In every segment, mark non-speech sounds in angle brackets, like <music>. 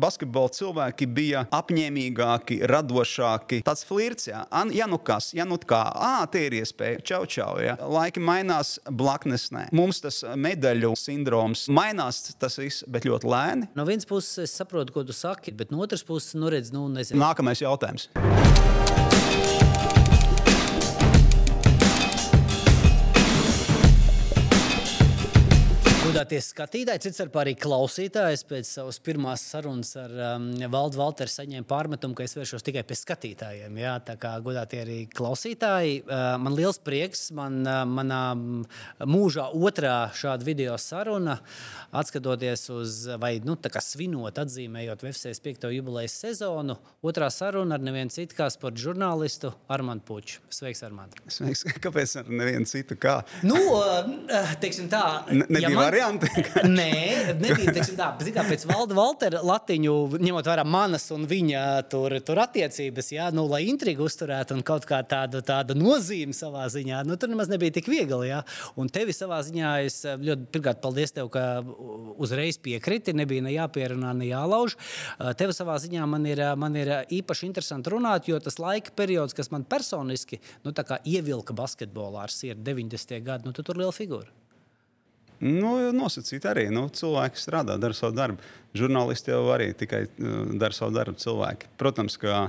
basketbola cilvēki bija apņēmīgāki, radošāki. Tas flirts, jā, An, ja nu kas, ja nu kā, ah, tie ir iespēja, čau, čau. Jā. Laiki mainās, blaknes nē. Mums tas medaļu sindroms mainās, tas viss, bet ļoti lēni. No vienas puses, es saprotu, ko tu saki, bet no otras puses, nu, redz, nu, nezinu. Nākamais jautājums. Godātie skatītāji, cits ar arī klausītājs pēc savas pirmās sarunas ar um, Valdu Valteru saņēma pārmetumu, ka es vēršos tikai pie skatītājiem. Jā, tā kā godātie arī klausītāji, uh, man liels prieks, man uh, manā mūžā otrā šāda video saruna, atskatoties uz, vai nu, tā kā svinot, atzīmējot VFCS 5. jubilejas sezonu, otrā saruna ar nevienu citu kā sporta žurnālistu Armandu Puču. Sveiks, Armand! Sveiks! <laughs> Kāpēc ar nevienu citu kā? Nu, uh, teiksim tā, Ne- nebija man- varianti? <laughs> Nē, nebija teiksim, tā. Kā, pēc Valda Valtera latiņu, ņemot vērā manas un viņa tur, tur attiecības, jā, nu, lai intrigu uzturētu un kaut kā tādu, tādu nozīmi savā ziņā, nu, tur nemaz nebija tik viegli. Jā. Un tevi savā ziņā es eh, ļoti, pirmkārt, paldies tev, ka uzreiz piekriti, nebija ne jāpierunā, ne jālauž. Tev savā ziņā man ir, man ir īpaši interesanti runāt, jo tas laika periods, kas man personiski nu, ievilka basketbolā ar sirdi 90. gadu, nu, tu tur liela figūra. Nu, nosacīt arī. Nu, cilvēki strādā, dara savu darbu. Žurnālisti jau arī tikai uh, dara savu darbu. Cilvēki. Protams, ka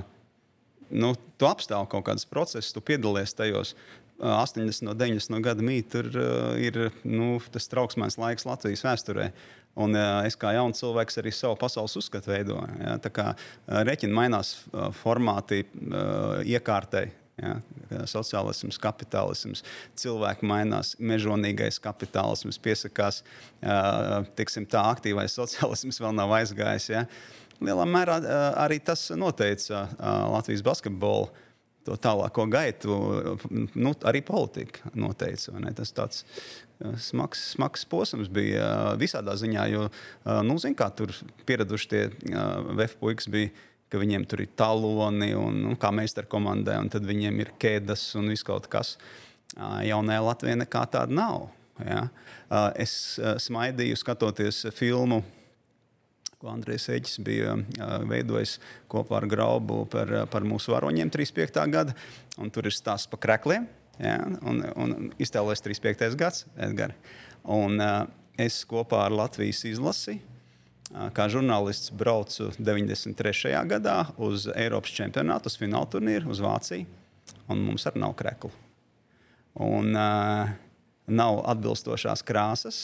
nu, tu apstāvi kaut kādus procesus, tu piedalies tajos. Uh, 80 no 90 gada mītnes tur uh, ir nu, tas trauksmēns laiks Latvijas vēsturē. Un es kā jauns cilvēks arī savu pasaules uzskatu veidoju. Ja? Tā kā reķina mainās formāti, uh, iekārtai. Ja, sociālisms, kapitālisms, cilvēki mainās, mežonīgais kapitālisms piesakās, tiksim, tā aktīvais sociālisms vēl nav aizgājis. Ja. Lielā mērā arī tas noteica Latvijas basketbolu. To tālāko gaitu, nu, arī politika noteica. Tas tāds smags, smags posms bija visādā ziņā, jo, nu, zin, kā tur pieraduši tie VF puikas bija ka viņiem tur ir taloni un nu, kā meistara komandai, un tad viņiem ir ķēdes un viss kaut kas. Jaunajā Latvijā nekā tāda nav. Ja? Es smaidīju, skatoties filmu, ko Andrejs Eģis bija veidojis kopā ar Graubu par, par mūsu varoņiem 35. gada. Un tur ir stāsts par krekliem. Ja? Un, un iztēlojas 35. gads, Edgars. Un es kopā ar Latvijas izlasi Kā žurnālists braucu 93. gadā uz Eiropas čempionātu, uz fināla turnīru, uz Vāciju. Mums arī nav krekla. Un uh, nav atbilstošās krāsas.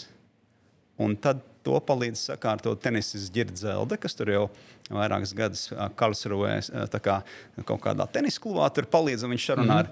Un tad to palīdz sakārtot tenises ģirdzelde, kas tur jau vairākus gadus Karlsruhē, kā kaut kādā tenisa klubā tur palīdz. Viņš sarunā ar,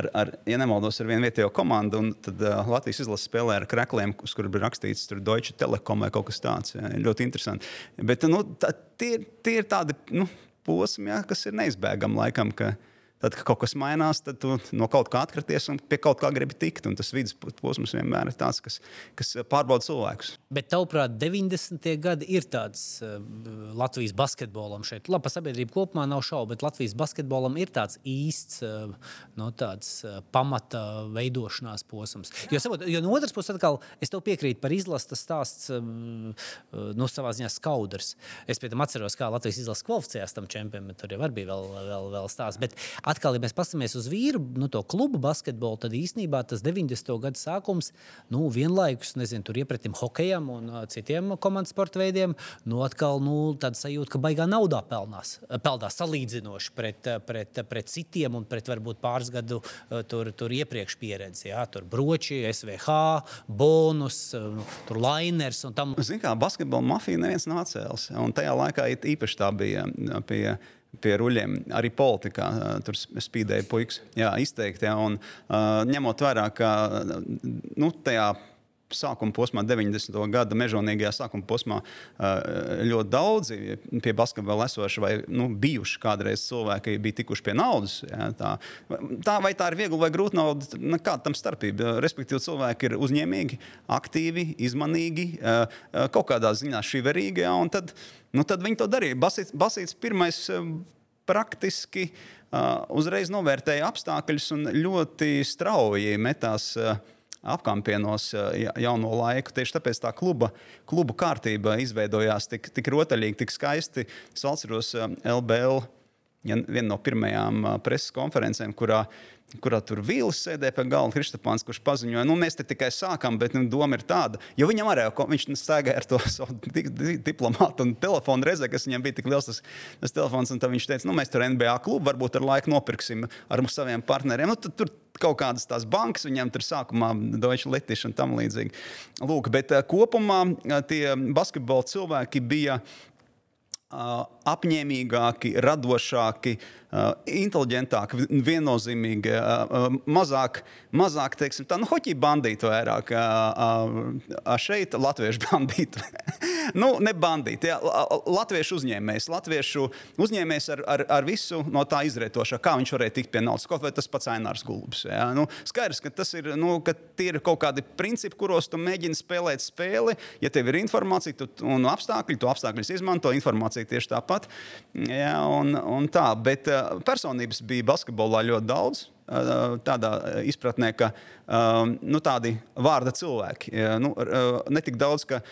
ar, ar, ja nemaldos, ar vienu vietējo komandu. un Tad uh, Latvijas izlase spēlē ar krekliem, uz kuriem bija rakstīts tur Deutsche Telekom vai kaut kas tāds. Jā, ļoti interesanti. Bet nu, tā, tie, ir- tie ir tādi nu, posmi, jā, kas ir neizbēgami laikam. Ka, Tad, kad kaut kas mainās, tad tu no kaut kā atkraties un pie kaut kā gribi tikt. Un tas vidusposms vienmēr ir tāds, kas, kas pārbauda cilvēkus. Bet, tavuprāt, 90. gadi ir tāds uh, Latvijas basketbolam šeit. Labi, par sabiedrību kopumā nav šaubu, bet Latvijas basketbolam ir tāds īsts uh, no tāds, uh, pamata veidošanās posms. Jo, sabot, jo no otras puses, atkal, es tev piekrītu par izlases stāsts, no savā ziņā skaudrs. Es pēc tam atceros, kā Latvijas izlases kvalificējās tam čempionam, tur jau bija vēl, vēl, vēl stāsts. Bet atkal, ja mēs paskatāmies uz vīru, nu, to klubu basketbolu, tad īstenībā tas 90. gadu sākums, nu, vienlaikus, nezinu, tur iepratim hokejam un uh, citiem komandas sporta veidiem, nu, atkal, nu, tāda sajūta, ka baigā naudā pelnās, pelnās salīdzinoši pret, uh, pret, pret citiem un pret varbūt pāris gadu uh, tur, tur iepriekš pieredzi. Jā, tur broči, SVH, bonus, uh, tur lainers un tam. Ziniet, kā basketbola mafija neviens nav atcēlis. Un tajā laikā it īpaši tā bija pie, pie ruļļiem. Arī politikā tur sp- spīdēja puikas. Jā, izteikti. Jā, un, ā, ņemot vērā, ka nu, tajā sākuma posmā, 90. gada mežonīgajā sākuma posmā, ā, ļoti daudzi pie basketbola esoši vai nu, bijuši kādreiz cilvēki bija tikuši pie naudas. Jā, tā, tā vai tā ir viegli vai grūti nauda, nu, kāda tam starpība. Respektīvi, cilvēki ir uzņēmīgi, aktīvi, izmanīgi, ā, ā, kaut kādā ziņā šiverīgi. Jā, un tad, nu, tad viņi to darīja. Basīts, basīts pirmais praktiski uzreiz novērtēja apstākļus un ļoti strauji metās uh, apkampienos jauno laiku. Tieši tāpēc tā kluba, kluba kārtība izveidojās tik, tik rotaļīgi, tik skaisti. Es atceros LBL vienu no pirmajām preses konferencēm, kurā kurā tur Vīls sēdēja pie galda, Kristapāns, kurš paziņoja, nu, mēs te tikai sākam, bet nu, doma ir tāda, jo viņam arī viņš staigāja ar to <laughs> savu diplomātu un telefonu reizē, kas viņam bija tik liels tas, tas telefons, un viņš teica, nu, mēs tur NBA klubu varbūt ar laiku nopirksim ar saviem partneriem. Nu, tur kaut kādas tās bankas, viņiem tur sākumā Deutsche Letiš un tam līdzīgi. Lūk, bet kopumā tie basketbola cilvēki bija apņēmīgāki, radošāki, inteliģentāki, viennozīmīgi, mazāk, mazāk teiksim, tā, nu, hoķī bandītu vairāk, šeit latviešu <laughs> bandītu. nu, ne bandīti, jā, latviešu uzņēmējs, latviešu uzņēmējs ar, ar, ar visu no tā izrietošā, kā viņš varēja tikt pie naudas, kaut vai tas pats Ainārs Gulbs. Jā. Nu, skaidrs, ka tas ir, nu, ka tie ir kaut kādi principi, kuros tu mēģini spēlēt spēli, ja tev ir informācija tu, un apstākļi, tu apstākļus izmanto, informācija tieši tāpat. Jā, un, un tā, bet personības bija basketbolā ļoti daudz. Tādā izpratnē, ka nu, tādi vārda cilvēki. Nu, ne tik daudz, ka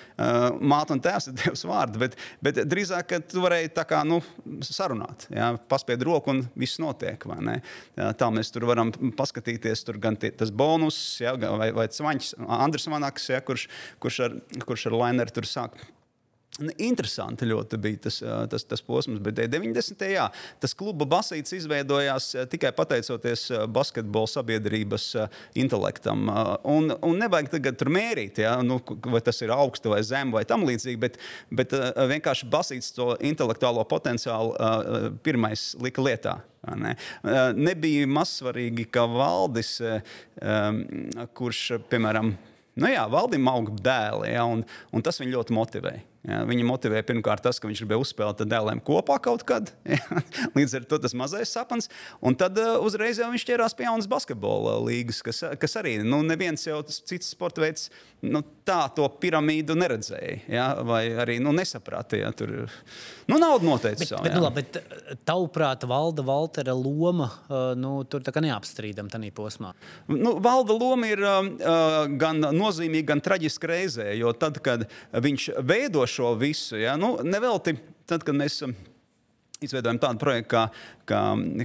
māte un tēvs ir <laughs> devis vārdu, bet, bet drīzāk, ka tu varēji tā kā nu, sarunāt, ja, paspied roku un viss notiek. Tā mēs tur varam paskatīties, tur gan tie, tas bonus, ja, vai, vai Cvaņš, Andris Vanaks, ja, kurš, kurš ar, kurš ar Laineru tur sāk Interesanti ļoti bija tas, tas, tas posms, bet 90. Jā, tas kluba basīts izveidojās tikai pateicoties basketbola sabiedrības intelektam. Un, un nevajag tagad tur mērīt, ja, nu, vai tas ir augsts vai zems vai tam līdzīgi, bet, bet vienkārši basīts to intelektuālo potenciālu pirmais lika lietā. Ne? Nebija mazsvarīgi, ka valdis, kurš, piemēram, nu jā, valdim aug dēli, ja, un, un tas viņu ļoti motivēja. Ja, viņa motivē pirmkārt tas, ka viņš gribēja uzspēlēt dēliem kopā kaut kad. <laughs> Ja, līdz ar to tas mazais sapnis. Un tad uh, uzreiz jau viņš ķērās pie jaunas basketbola līgas, kas, kas arī nu, neviens jau cits sporta veids nu, tā to piramīdu neredzēja. Ja, vai arī nu, nesaprata. Ja, tur nu, nauda noteica savu. Bet, nu, labi, bet tavuprāt, valda Valtera loma uh, nu, tur neapstrīdama tajā posmā? Nu, valda loma ir uh, gan nozīmīga, gan traģiska reizē. Jo tad, kad viņš veido šo visu. Ja? Nu, nevelti, tad, kad mēs um, izveidojam tādu projektu kā, kā,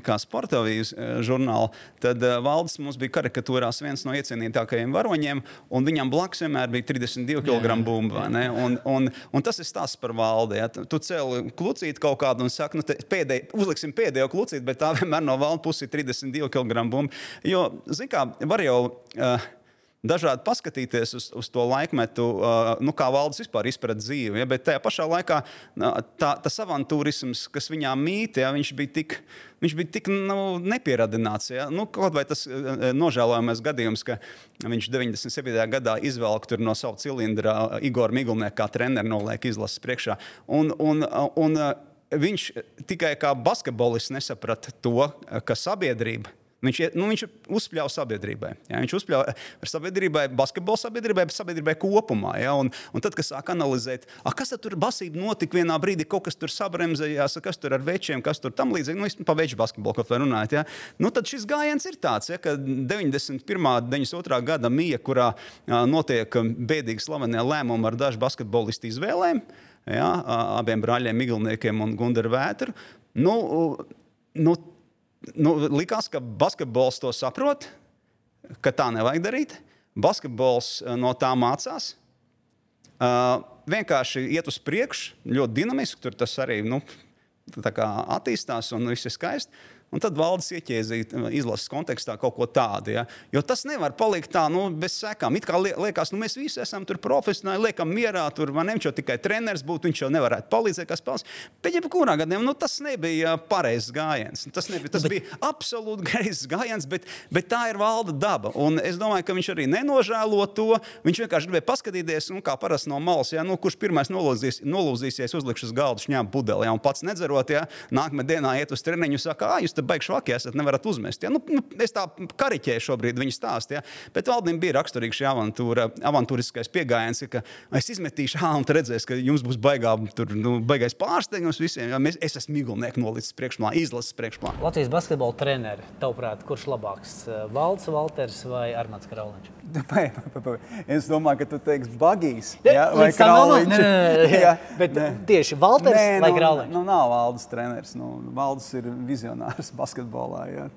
kā Sportavijas uh, žurnāls, tad uh, valdes mums bija karikatūrās viens no iecienītākajiem varoņiem, un viņam blakus vienmēr bija 32 kg bumba. Un, un, un tas ir stāsts par valdi. Ja? Tu cēli klucīti kaut kādu un saki, nu, pēdēj, uzliksim pēdējo klucīti, bet tā <laughs> vienmēr no valdes puses ir 32 kg bumba. Jo, zināmā mērā, var jau. Uh, dažādi paskatīties uz, uz to laikmetu, uh, nu, kā valdes vispār izprat dzīvi. Ja, bet tajā pašā laikā tā, tas avantūrisms, kas viņā mīt, ja, viņš bija tik, viņš bija tik nu, nepieradināts. Ja. Nu, kaut vai tas nožēlojamais gadījums, ka viņš 97. gadā izvelk no sava cilindra Igor Migulnieku kā treneru noliek izlases priekšā. Un, un, un, viņš tikai kā basketbolists nesaprata to, ka sabiedrība Viņš, nu, viņš uzspļāva sabiedrībai. Ja? Viņš uzspļāva ar sabiedrībai, basketbola sabiedrībai, bet sabiedrībai kopumā. Ja? Un, un tad, kad sāk analizēt, kas tur basība notika vienā brīdī, kaut kas tur sabremzējās, kas tur ar večiem, kas tur tam līdzīgi, nu, pa veču basketbolu kaut vai runājot. Ja? Nu, tad šis gājiens ir tāds, ja, ka 91. un 92. gada mija, kurā notiek bēdīgi slavenie lēmumi ar dažu basketbolistu izvēlēm, ja, abiem brāļiem, Miglniekiem un Gunteru Vētru. Nu, nu, nu, likās, ka basketbols to saprot, ka tā nevajag darīt. Basketbols eh, no tā mācās. Uh, vienkārši iet uz priekšu, ļoti dinamiski. Tur tas arī nu, attīstās un viss ir skaisti. Un tad valdes ieķēzīt uh, izlases kontekstā kaut ko tādu. Ja? Jo tas nevar palikt tā, nu, bez sekām. It kā liekas, nu, mēs visi esam tur profesionāli, liekam mierā, tur man jau tikai treneris būtu, viņš jau nevarētu palīdzēt, kas spēlēs. Bet, ja kurā gadījumā, nu, tas nebija pareizs gājiens. Tas, nebija, tas bet... bija absolūti <laughs> greizs gājiens, bet, bet tā ir valda daba. Un es domāju, ka viņš arī nenožēlo to. Viņš vienkārši gribēja paskatīties, nu, kā parasti no malas, ja? nu, kurš pirmais nolūzīs, nolūzīsies, uzlikšu uz galda šņām pudeli, ja? un pats nedzerot, ja? nākamajā dienā iet uz treniņu, saka, ah, jūs te baigi švaki esat, nevarat uzmest. Ja? Nu, nu, es tā kariķēju šobrīd viņa stāstu, ja? bet valdībai bija raksturīga šī avantūra, avantūriskais pieejams, ka es izmetīšu, <laughs> ah, un redzēs, ka jums būs baigā, tur, nu, baigais pārsteigums visiem. Ja? Mēs, es esmu Migulnieku nolicis priekšplānā, izlases priekšplānā. Latvijas basketbola treneri, tavuprāt, kurš labāks? Valds, Valters vai Armāns Krauliņš? <laughs> Es domāju, ka tu teiksi bagīs. Ja? Vai nē, <laughs> jā, bet tieši Valters nē, vai nu, Krauliņš? Nu, nav Valdes treneris. Nu, Valdes ir vizionārs basketbolā. Ja?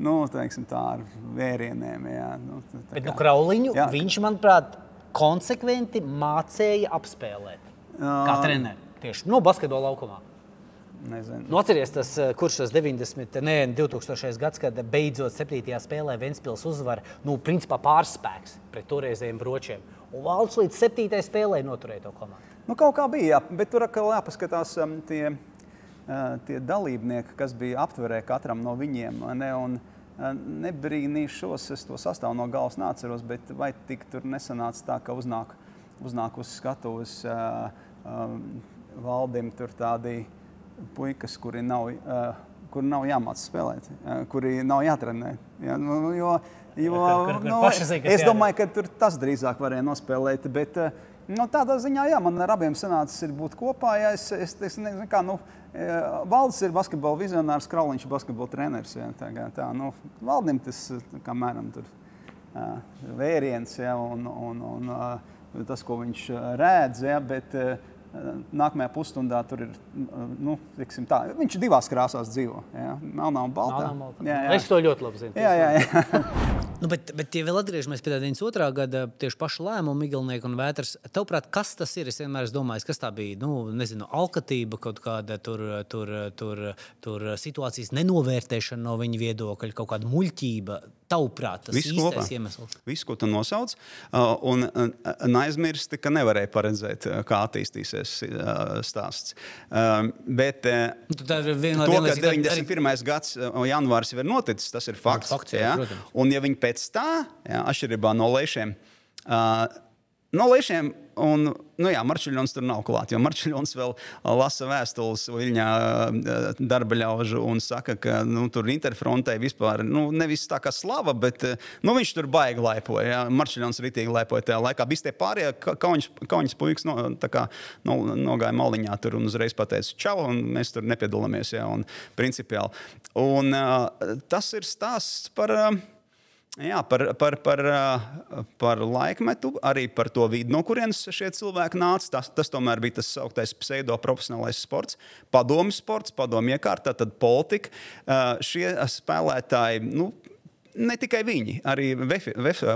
Nu, teiksim, tā ar vērieniem. Jā. Nu, bet nu, Krauliņu jā. viņš, manuprāt, konsekventi mācīja apspēlēt. Kā treneris tieši no basketbola laukumā. Nezinu. Nu, atceries, tas, kurš tas 90, ne 2000. gads, kad beidzot 7. spēlē Ventspils uzvar, nu, principā pārspēks pret toreizējiem bročiem. Un valsts līdz 7. spēlē noturēja to komandu. Nu, kaut kā bija, jā, bet tur atkal jāpaskatās um, tie, tie dalībnieki, kas bija aptverē katram no viņiem. Ne, un, uh, Nebrīnīšos, es to sastāvu no galvas neatceros, bet vai tik tur nesanāca tā, ka uznāk, uznāk uz skatuves uh, um, valdim tur tādi uh, puikas, kuri nav, uh, kuri nav jāmācās spēlēt, uh, kuri nav jātrenē. Ja? Nu, jo, jo, kur, kur, kur nu, zin, es domāju, ka tur tas drīzāk varēja nospēlēt. Bet, uh, Nu, tādā ziņā, jā, man ar abiem sanācis būt kopā. Jā, es, es, es nezinu, kā, nu, Valdis ir basketbola vizionārs, Krauliņš ir basketbola treneris. Jā, tā, tā, nu, Valdim tas kā mēram tur vēriens, jā, un, un, un tas, ko viņš redz, jā, bet Nākamajā pusstundā tur ir. Nu, tā, viņš divās krāsās dzīvo. Ja? Melnā un baltā. Melnā un baltā. Jā, jā. Es to ļoti labi zinu. Jā, jā, jā. <laughs> nu, bet, bet, ja vēl atgriežamies pie tā 92. gada tieši paša lēmuma, Miglnieku un Vētras, tavuprāt, kas tas ir? Es vienmēr esmu domājis, kas tā bija. Nu, nezinu, alkatība, kaut kāda tur, tur, tur, tur situācijas nenovērtēšana no viņa viedokļa, kaut kāda muļķība. Tavuprāt, tas ir īstais iemesls. Viss, ko tu nosauc, uh, un uh, neaizmirsti, ka nevarēja paredzēt, uh, kā attīstīsies stāsts. Bet nu, tā ir viena no tām, ka 91. Arī... gads, janvārs jau ir noticis, tas ir fakts. fakts jā, jā. Un ja viņi pēc tā, jā, atšķirībā no lēšiem, no lēšiem Un, nu jā, Marčuļons tur nav klāts, Marčuļons vēl lasa vēstules viņa darba ļaužu un saka, ka nu, tur interfrontē vispār nu, nevis tā kā slava, bet nu, viņš tur baigi laipoja. Marčuļons ritīgi laipoja tajā laikā. Visi tie pārējie kauņas, kauņas puikas no, kā, no, nogāja maliņā tur un uzreiz pateica čau, un mēs tur nepiedalāmies. Jā, un, principiāli. Un, uh, tas ir stāsts par. Jā, par, par, par, par laikmetu, arī par to vidi, no kurienes šie cilvēki nāca. Tas, tas tomēr bija tas augtais pseido-profesionālais sports, padomju sports, padomju iekārta, tad politika. Šie spēlētāji, nu, ne tikai viņi, arī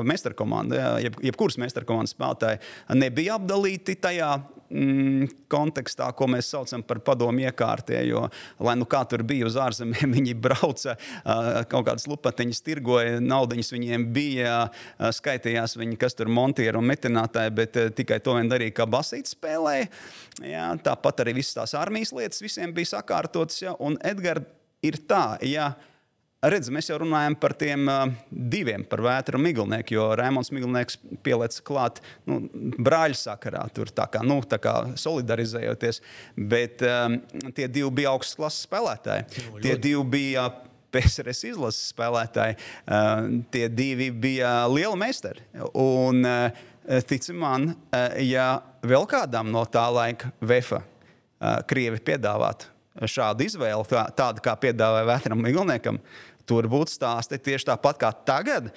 meistarkomanda, jeb, jebkuras meistarkomandas spēlētāji nebija apdalīti tajā mm, kontekstā, ko mēs saucam par padomu iekārtē. Jo, lai nu kā tur bija uz ārzemēm, <laughs> viņi brauca, kaut kādas lupatiņas tirgoja, naudiņas viņiem bija, skaitījās viņi, kas tur montieri un metinātāji, bet tikai to vien darīja, kā basīts spēlēja. Jā, tāpat arī visas tās armijas lietas visiem bija sakārtotas. Ja, un Edgars ir tā, ja Redz, mēs jau runājam par tiem uh, diviem, par vētru un miglnieku, jo Rēmons Miglnieks pieliec klāt nu, brāļa sakarā, tur tā kā, nu, tā kā solidarizējoties. Bet um, tie divi bija augstas klases spēlētāji. Jo, tie divi bija. PSRS izlases spēlētāji, uh, tie divi bija lieli meistari. Un, uh, tici man, uh, ja vēl kādam no tā laika VFA uh, Krievi piedāvātu šādu izvēli, tā, tādu kā piedāvāja Vētram Miglniekam, Tur būtu stāsti tieši tāpat kā tagad.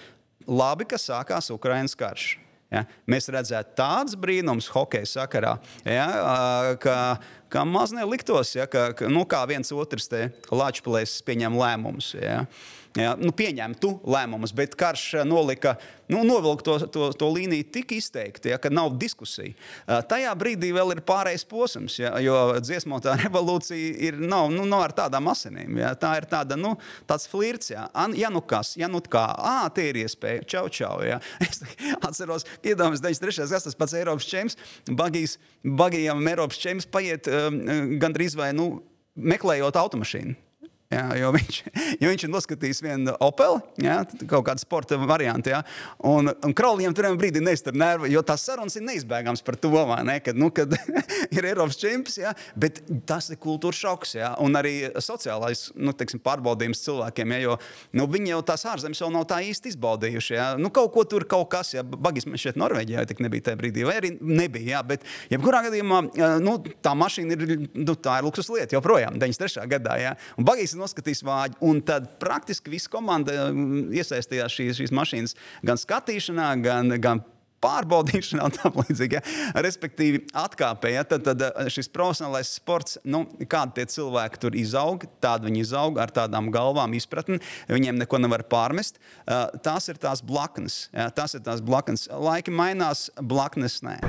Labi, ka sākās Ukraiņas karš. Ja? Mēs redzētu tādus brīnumus hokeja sakarā, ja? ka, ka maz neliktos, ja? ka, ka nu, viens otrs te Latvijas pieņem lēmumus. Ja? Ja, nu, pieņemtu lēmumus, bet karš eh, nolika, nu, novilka to, to, to līniju tik izteikti, ja, ka nav diskusija. Uh, tajā brīdī vēl ir pārējais posms, ja, jo dziesmotā <laughs> revolūcija ir, nav, nu, nav ar tādām asinīm. Ja, tā ir tāda, nu, tāds flirts, ja, ja nu kas, ja nu kā, ah, tie ir iespēja, čau, čau. Ja. <laughs> Es atceros, iedomājos 93. gads, tas pats Eiropas čempions, bagijam Eiropas čempions paiet um, gandrīz vai, nu, meklējot automašīnu. Jā, jo, viņš, <laughs> jo viņš ir noskatījis vienu Opeli, jā, kaut kādu sporta variantu. Jā, un, un Krauliem tur brīdī neiztur nervi, jo tās sarunas ir neizbēgamas par to, ne, kad, nu, kad <laughs> ir Eiropas čempions, jā, bet tas ir kultūras šoks. Jā, un arī sociālais nu, teiksim, pārbaudījums cilvēkiem, jā, jo nu, viņi jau tās ārzemes vēl nav tā īsti izbaudījuši. Jā. Nu, kaut ko tur, kaut kas, ja bagis mēs šeit Norvēģijā tik nebija tajā brīdī, vai arī nebija. Jā, bet, jebkurā gadījumā, nu, tā mašīna ir, nu, tā ir luksus lieta joprojām, 93. gadā. Jā. Un bagis noskatījis vāģi. Un tad praktiski visa komanda mm, iesaistījās šīs, šīs mašīnas gan skatīšanā, gan, gan pārbaudīšanā un tā līdzīgi. Ja. Respektīvi, atkāpē, ja, tad, tad eh, šis profesionālais sports, nu, kādi tie cilvēki tur izaug, tādi viņi izaug ar tādām galvām, izpratni, viņiem neko nevar pārmest. Uh, tās ir tās blaknes, ja, tās ir tās blaknes. Laiki mainās, blaknes nē.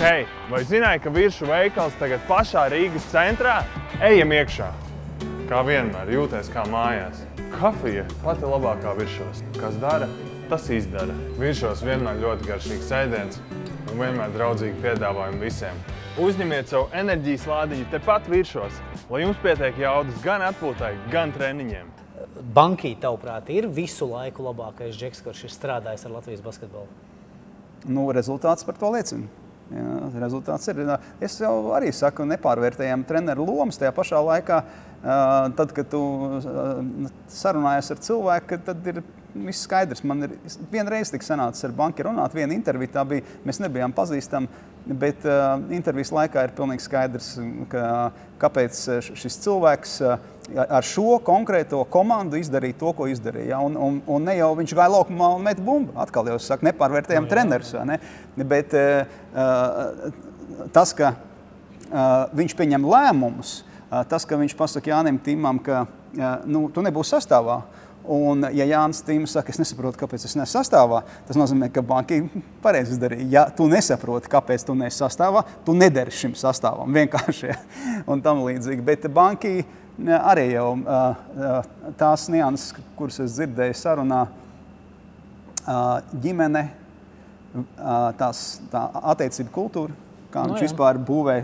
Hei, vai zināji, ka virsmu veikals tagad pašā Rīgas centrā? Ejam iekšā! Kā vienmēr, jūties kā mājās. Kafija pati labākā virsmas. Kas dara, tas izdara. Virsmas vienmēr ļoti garšīgs ēdiens un vienmēr draudzīgi piedāvājumi visiem. Uzņemiet savu enerģijas lādiņu tepat virsmas, lai jums pietiek jaudas gan atpūtai, gan treniņiem. Bankī, tavuprāt, ir visu laiku labākais džeks, kurš ir strādājis ar Latvijas basketbolu? Nu, rezultāts par to liecina. Jā, rezultāts ir. Es jau arī saku, nepārvērtējam treneru lomas tajā pašā laikā. Tad, kad tu sarunājies ar cilvēku, tad ir viss skaidrs. Man ir vienreiz tik sanācis ar banku runāt, viena intervija tā bija. Mēs nebijām pazīstami, bet intervijas laikā ir pilnīgi skaidrs, ka, kāpēc šis cilvēks uh, ar šo konkrēto komandu izdarīja to, ko izdarīja. Ja? Un, un, un ne jau viņš gāja laukumā un met bumbu. Atkal jau saka, nepārvērtējam no, trenerus. Ne? Bet uh, tas, ka uh, viņš pieņem lēmumus, uh, tas, ka viņš pasaka Jānim Timam, ka uh, nu, tu nebūsi sastāvā. Un, ja Jānis Tīms saka, es nesaprotu, kāpēc es neesmu sastāvā, tas nozīmē, ka banka pareizi izdarīja. Ja tu nesaproti, kāpēc tu neesi sastāvā, tu nedari šim sastāvam vienkārši. Ja? Un tam līdzīgi. Bet banka arī jau tās nianses, kuras es dzirdēju sarunā, ģimene, tās, tā attiecība kultūra, kā no, viņš jā. vispār būvē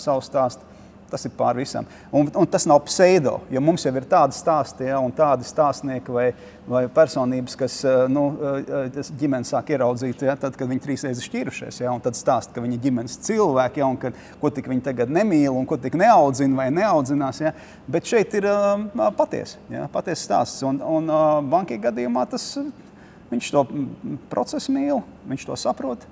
savu stāstu. Tas ir pār visam. Un, un tas nav pseido, jo mums jau ir tādi stāsti, ja, un tādi stāstnieki vai, vai personības, kas eh, nu, eh, ģimeni sāk ieraudzīt, ja, tad, kad viņi trīs reizes šķīrušies, ja, tad stāsta, ka viņi ir ģimenes cilvēki, ja, un ka, ko tik viņi tagad nemīl, un ko tik neaudzina vai neaudzinās. Ja. Bet šeit ir uh, patiesi ja, paties stāsts. Un, un uh, bankai gadījumā tas, viņš to procesu mīl, viņš to saprot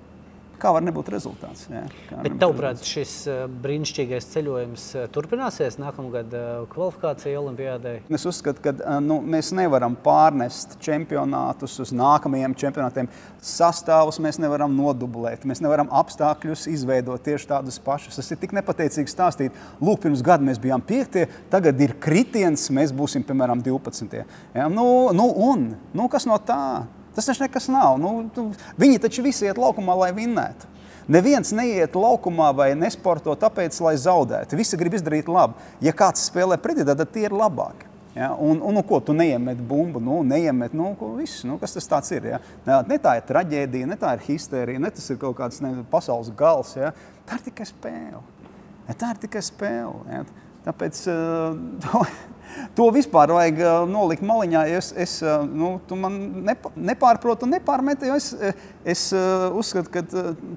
kā var nebūt rezultāts. Jā, Bet tavuprāt, šis eh, brīnišķīgais ceļojums eh, turpināsies nākamgad eh, kvalifikācija Olimpijādē? Es uzskatu, ka nu, mēs nevaram pārnest čempionātus uz nākamajiem čempionātiem. Sastāvus mēs nevaram nodublēt, mēs nevaram apstākļus izveidot tieši tādus pašus. Tas ir tik nepateicīgi stāstīt. Lūk, pirms gada mēs bijām piektie, tagad ir kritiens, mēs būsim piemēram 12. Ja? Nu, nu, un nu, kas no tā? Tas taču nekas nav. Nu, viņi taču visi iet laukumā, lai vinnētu. Neviens neiet laukumā vai nesporto tāpēc, lai zaudētu. Visi grib izdarīt labu. Ja kāds spēlē pretī, tad tie ir labāki. Ja? Un, un, un ko tu neiemet bumbu, nu, neiemet, nu, ko, viss, nu, kas tas ir. Ja? Ne tā ir traģēdija, ne tā ir histērija, ne tas ir kaut kāds ne, pasaules gals. Ja? Tā ir tikai spēle. Ja? Tā ir tikai spēle. Ja? Tāpēc uh, To vispār vajag uh, nolikt maliņā. Es, es, uh, nu, tu man nepa, nepārprotu, nepārmeti. Es, es uh, uzskatu, ka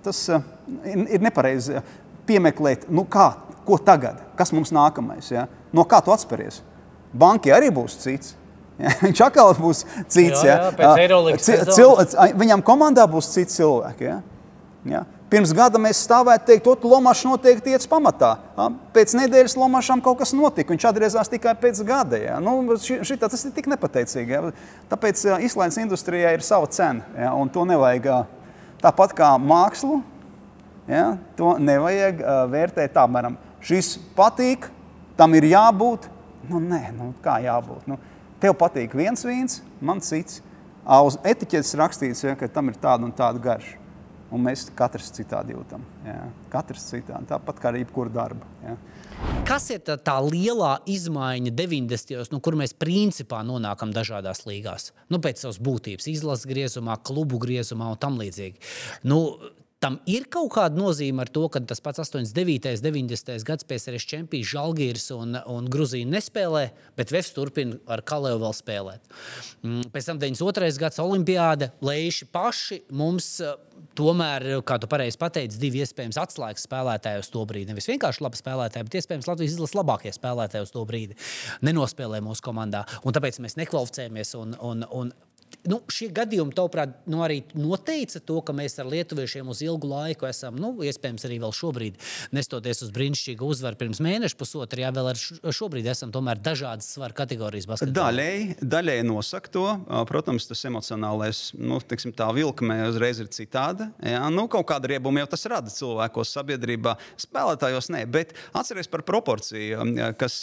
tas ir, nepareizi piemeklēt, nu kā, ko tagad, kas mums nākamais. Ja? No kā tu atspēries? Bankai arī būs cits. Ja? <laughs> Viņš atkal būs cits. Jā, jā, ja? Cil, viņam komandā būs cits cilvēks. Ja? Ja? Pirms gada mēs stāvētu teikt, ka Lomačs noteikti iet pamatā. Pēc nedēļas Lomačam kaut kas notika. Viņš atgriezās tikai pēc gada. Ja? Nu, šitā, tas ir tik nepateicīgi. Ja? Tāpēc izlaides industrijai ir sava cena. Ja? Un to nevajag tāpat kā mākslu. Ja? To nevajag vērtēt tā, piemēram, šis patīk, tam ir jābūt. Nu, nē, nu, kā jābūt? Nu, tev patīk viens vīns, man cits. Uz etiķetes rakstīts, ja, ka tam ir tāda un tāda garša un mēs katrs citādi jūtam. Jā. Katrs citādi, tāpat kā arī jebkura darba. Jā. Kas ir tā, tā lielā izmaiņa 90. gados, nu, kur mēs principā nonākam dažādās līgās? Nu, pēc savas būtības, izlases griezumā, klubu griezumā un tam līdzīgi. Nu, tam ir kaut kāda nozīme ar to, ka tas pats 89. un 90. gads PSRS čempions Žalgiris un, un Grūzija nespēlē, bet Vefs turpina ar Kalēju vēl spēlēt. Mm, pēc tam 92. gads Olimpiāda, Leiši paši mums tomēr, kā tu pareizi pateici, divi iespējams atslēgas spēlētāji uz to brīdi. Nevis vienkārši labi spēlētāji, bet iespējams Latvijas izlases labākie spēlētāji uz to brīdi nenospēlē mūsu komandā. Un tāpēc mēs nekvalificējamies. Un, un, un nu, šie gadījumi, tavuprāt, nu, arī noteica to, ka mēs ar lietuviešiem uz ilgu laiku esam, nu, iespējams, arī vēl šobrīd, nestoties uz brīnišķīgu uzvaru pirms mēneša, pusotra, jā, vēl ar šobrīd esam tomēr dažādas svaru kategorijas basketbolā. Daļēji, daļēji nosaka to. Protams, tas emocionālais, nu, teiksim, tā vilkme uzreiz ir citāda. Jā, nu, kaut kāda riebuma jau tas rada cilvēkos, sabiedrībā, spēlētājos nē, bet atcerieties par proporciju, kas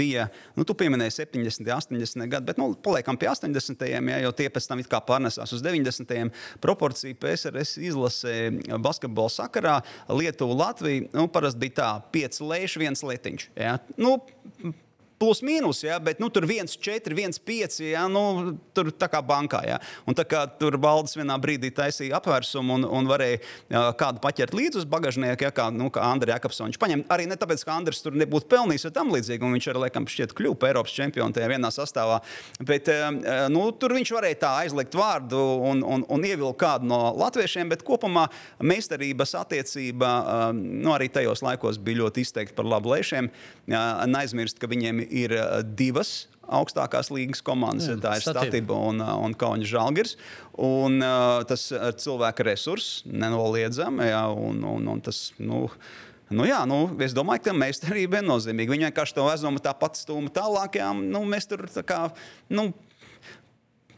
bija, nu, tu pieminēji 70, 80 gadi, bet, nu, paliekam pie 80. Jā, jo tie pēc tam pārnesās uz 90. proporciju PSRS izlasē basketbola sakarā. Lietuva, Latvija nu, parasti bija tā, 5 lēši, 1 letiņš. Ja? Nu, plus mīnus, ja, bet nu, tur 1,4, 1,5. Ja, nu, tur kā bankā. Ja. Un tā kā tur valdes vienā brīdī taisīja apvērsumu un, un varēja ja, kādu paķert līdzi uz bagāžnieku, ja, kā, nu, kā Andrija Jakobsons. Viņš paņem arī ne tāpēc, ka Andris tur nebūtu pelnījis vai tam līdzīgi, un viņš arī, laikam, šķiet kļuva par Eiropas čempionu tajā vienā sastāvā. Bet nu, tur viņš varēja tā aizliegt vārdu un, un, un ievilkt kādu no latviešiem, bet kopumā meistarības attiecība nu, arī tajos laikos bija ļoti izteikti par labu lēšiem. Neaizmirst, ka viņiem ir eh, divas augstākās līnijas komandas. Jā, tā ir Statība un, eh, un Kaunis Žalgiris. Un, uh, tas ir cilvēka resurss, nenoliedzami. Jā, un, un, un tas, nu, Nu, jā, nu, es domāju, ka meistarība ir nozīmīga. Viņa vienkārši to aizdomā tāpat stūma tālāk. Jā, nu, mēs tur tā kā. Nu,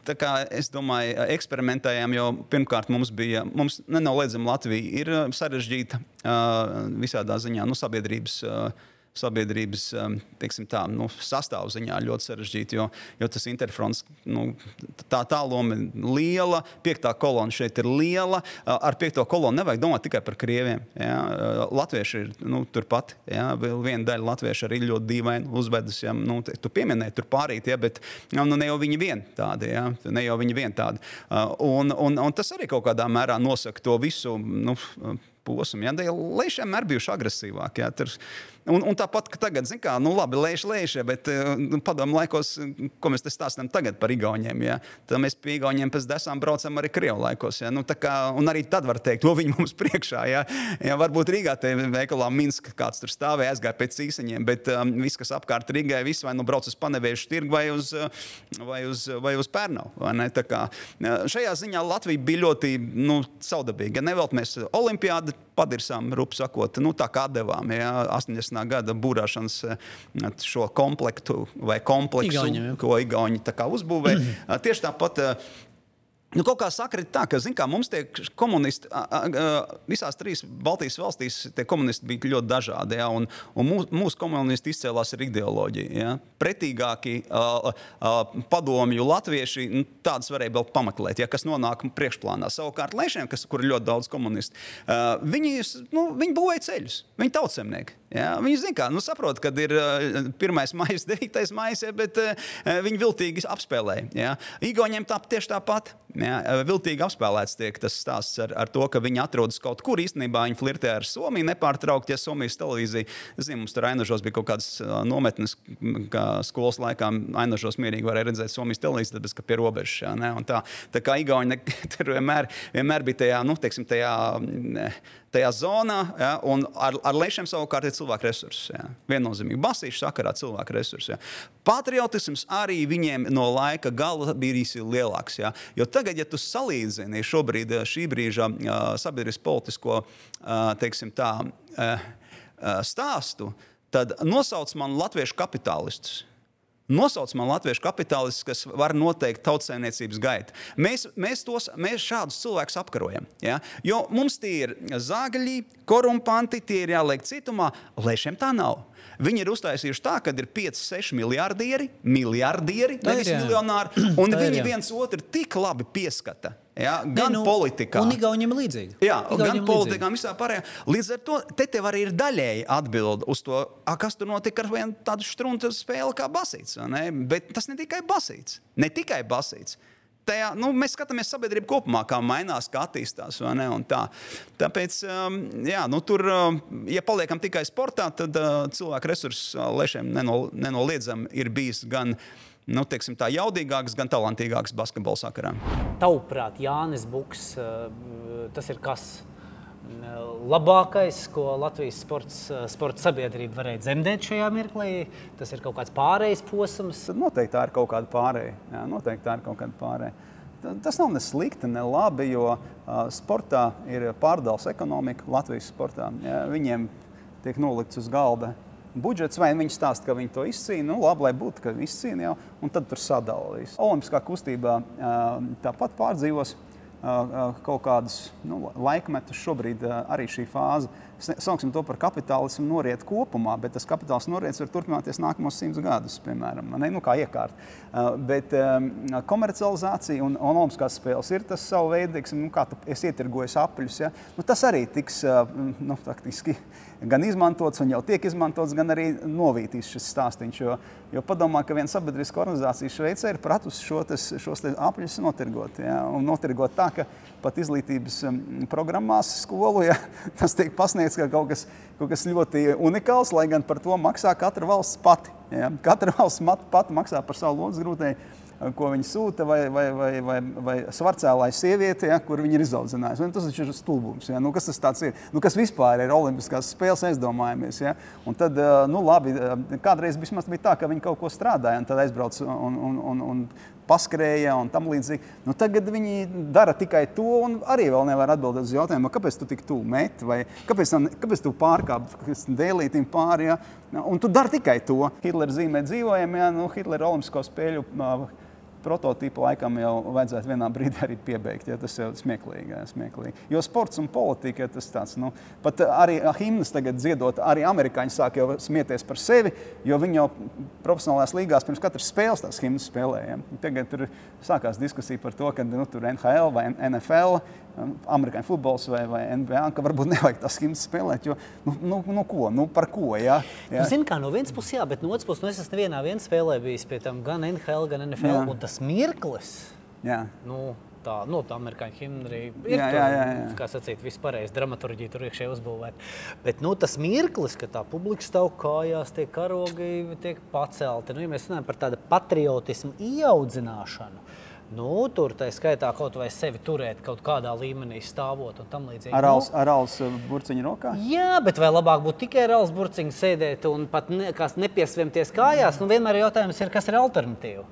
Tā kā es domāju, eksperimentējām, jo pirmkārt mums bija, mums nenoliedzami Latvija ir sarežģīta uh, visādā ziņā, nu, sabiedrības uh, sabiedrības um, tā, nu, sastāvziņā ļoti sarežģīti, jo, jo tas interfronts, nu, tā, tā loma ir liela, piektā kolona šeit ir liela. Ar piekto kolonu nevajag domāt tikai par krieviem. Ja? Latvieši ir nu, turpat. Ja? Viena daļa latviešu arī ļoti dīvaini uzvedas. Ja? Nu, tu pieminēji tur pārīt, ja? bet nu, ne jau viņi vien tādi. Ja? Ne jau viņi vien tādi. Un, un, un tas arī kaut kādā mērā nosaka to visu. Nu, posmu. Ja? Lēšiem vienmēr bijuši agresīvāki. Ja? Tur, Un, un tāpat, ka tagad, zinām, kā, nu, labi, lēš, lēš, bet eh, nu, padomu laikos, ko mēs te stāstām tagad par Igauniem, ja? tad mēs pie Igauniem pēc desām braucam arī Krievu laikos. Ja? Nu, kā, un arī tad var teikt, to viņi mums <laughs> priekšā. Ja? Ja, varbūt Rīgā te veikalā Minsk kāds tur stāvēja, aizgāja pēc īsiņiem, bet um, viss, kas apkārt Rīgai, viss vai nu brauc uz Paneviešu tirgu vai uz, vai uz, vai uz Pērnavu. Kā, šajā ziņā Latvija bija ļoti nu, saudabīga. Ja neveltamies Olimpiādu, padirsām, rupu sakot, nu, tā kā devām. Ja, 80. gada būrāšanas eh, šo komplektu vai kompleksu, Igauņu, ko Igauni uzbūvēja. <clears throat> Tieši tāpat Nu, kaut kā sakrit tā, ka kā, mums tie komunisti, a, a, visās trīs Baltijas valstīs, tie komunisti bija ļoti dažādi. Ja, un, un mūs, mūsu komunisti izcēlās ar ideoloģiju. Ja. Pretīgāki a, a, padomju latvieši, nu, tādas varēja vēl pameklēt, ja, kas nonāk priekšplānā. Savukārt Lēšiem, kas, kur ir ļoti daudz komunistu, a, viņi, nu, viņi būvēja ceļus, viņi tautsemnieki. Ja. Viņi zina, kā, nu, saprot, kad ir 1. maija, 9. maija, bet viņi viltīgi apspēlēja. Ja. Igauniem tā tieši tāpat. Ja, viltīgi apspēlēts tiek tas stāsts ar, ar to, ka viņi atrodas kaut kur. Īstenībā viņi flirtē ar Somiju nepārtraukti. Ja Somijas televīzija, zinu, mums tur Ainažos bija kaut kādas nometnes, kā skolas laikā Ainažos mierīgi varēja redzēt Somijas televīziju, tāpēc, ka pie robežas. Ja, ne, tā, tā kā Igauni <laughs> tur vienmēr, vienmēr bija tajā, nu, teiksim, tajā tajā zonā, ja, un ar, ar lēšiem savukārt ir cilvēku resursi. Ja. Viennozīmīgi basīšu sakarā cilvēku resursi. Ja. Patriotisms arī viņiem no laika gala bija lielāks. Ja. Jo tagad, ja tu salīdzini šobrīd šī brīža uh, sabiedrības politisko uh, teiksim, tā, uh, stāstu, tad nosauc man latviešu kapitālistus. Nosauc man latviešu kapitālistus, kas var noteikt tautsēmniecības gaitu. Mēs, mēs, tos, mēs šādus cilvēkus apkarojam. Ja? Jo mums tie ir zāģi, korumpanti, tie ir jāliek citumā, lai šiem tā nav. Viņi ir uztaisījuši tā, ka ir 5, 6 miljardieri, miljardieri, nevis miljonāri, <clears throat> un viņi jā. viens otru tik labi pieskata. Ja, gan ne, nu, politikā, gan Igaunijam līdzīgi. Jā, Igaunijam gan politikā, gan visā pārējā. Līdz ar to te tev arī ir daļēji atbild uz to, a, kas tur notika ar vienu tādu strunku spēli kā basīts. Bet tas ne tikai basīts. Ne tikai basīts. tajā, nu, mēs skatāmies sabiedrību kopumā, kā mainās, kā attīstās. Tā. Tāpēc, um, jā, nu, tur, um, ja paliekam tikai sportā, tad uh, cilvēku resursu uh, lešiem nenol, nenoliedzami ir bijis gan nu, teiksim, tā jaudīgāks, gan talantīgāks basketbola sakarā. Tavuprāt, Jānis Buks, uh, tas ir kas? labākais, ko Latvijas sports, sporta sabiedrība varēja dzemdēt šajā mirklī. Tas ir kaut kāds pārējais posms. Noteikti tā ir kaut kāda pārējai. Jā, noteikti tā ir kaut kāda pārējai. Tas nav ne slikti, ne labi, jo uh, sportā ir pārdales ekonomika Latvijas sportā. Jā, viņiem tiek nolikts uz galda budžets, vai viņi stāsta, ka viņi to izcīna. Nu, labi, lai būtu, ka izcīna jau, un tad tur sadalīs. Olimpiskā kustībā tāpat pārdzīvos kaut kādus nu, laikmetus. Šobrīd arī šī fāze, sauksim to par kapitālismu, noriet kopumā, bet tas kapitāls noriets var turpināties nākamos simtus gadus, piemēram, ne, nu, kā iekārt. Bet komercializācija un olimpiskās spēles ir tas savu veidu, nu, kā es ietirgoju apļus. Ja? Nu, tas arī tiks nu, faktiski gan izmantots, un jau tiek izmantots, gan arī novītīs šis stāstījums. Jo, jo padomā, ka viena sabiedriska organizācija Šveicē ir pratusi šo tes, šos apļus notirgot. Ja, un notirgot tā, ka pat izglītības programmās skolu ja, <laughs> tas tiek pasniegts kā kaut kas, kaut kas ļoti unikāls, lai gan par to maksā katra valsts pati. Ja. Katra valsts pati maksā par savu lodziņu grūtību ko viņi sūta, vai, vai, vai, vai, vai svarcēlāja sieviete, ja, kur viņi ir izaudzinājusi. Tas taču ir stulbums. Ja. Nu, kas tas ir? Nu, kas vispār ir Olimpiskās spēles, aizdomājamies. Ja. Un tad, nu, labi, kādreiz bija tā, ka viņi kaut ko strādāja, un tad aizbrauc un, un, un, un paskrēja un tam līdzīgi. Nu, tagad viņi dara tikai to, un arī vēl nevar atbildēt uz jautājumu, kāpēc tu tik tuvu meti, vai kāpēc, kāpēc tu pārkāpi dēlītim pāri. Ja? Un tu dari tikai to. Hitlera zīmē dzīvojam, ja nu, Hitlera Olimpisko spēļu. Uh, prototipu laikam jau vajadzētu vienā brīdī arī piebeigt. Ja, tas jau ir smieklīgi, ja, smieklīgi. Jo sports un politika tas tāds, nu, pat arī himnas tagad dziedot, arī amerikāņi sāk jau smieties par sevi, jo viņi jau profesionālās līgās pirms katras spēles tās himnas spēlēja. Ja. Tagad tur sākās diskusija par to, ka nu, tur NHL vai NFL amerikāņu futbols vai, vai NBA, ka varbūt <laughs> nevajag tās himnas spēlēt. Jo, nu, nu, nu, ko, nu, par ko? Ja? Ja. Zinu, kā no vienas puses, jā, bet no otras puses, nu, es esmu nevienā spēlē bijis pie tam gan NHL, gan NFL. Jā. Un tas mirklis, jā. nu, tā, nu, tā amerikāņu himna arī ir. Jā, jā, jā, jā. Kā sacīt, vispārējais dramaturģija tur iekšē uzbūvēta. Bet nu, tas mirklis, ka tā publika stāv kājās, tie karogi tiek pacelti. Nu, ja mēs runājam par tādu patriotismu ieaudzināšanu, Nu, tur tā skaitā kaut vai sevi turēt kaut kādā līmenī, stāvot un tam līdzīgi. Ar alus, nu, ar alus uh, burciņu rokā? Jā, bet vai labāk būtu tikai ar alus burciņu sēdēt un pat ne, nepiesviemties kājās? Nu, vienmēr jautājums, ir, kas ir alternatīva.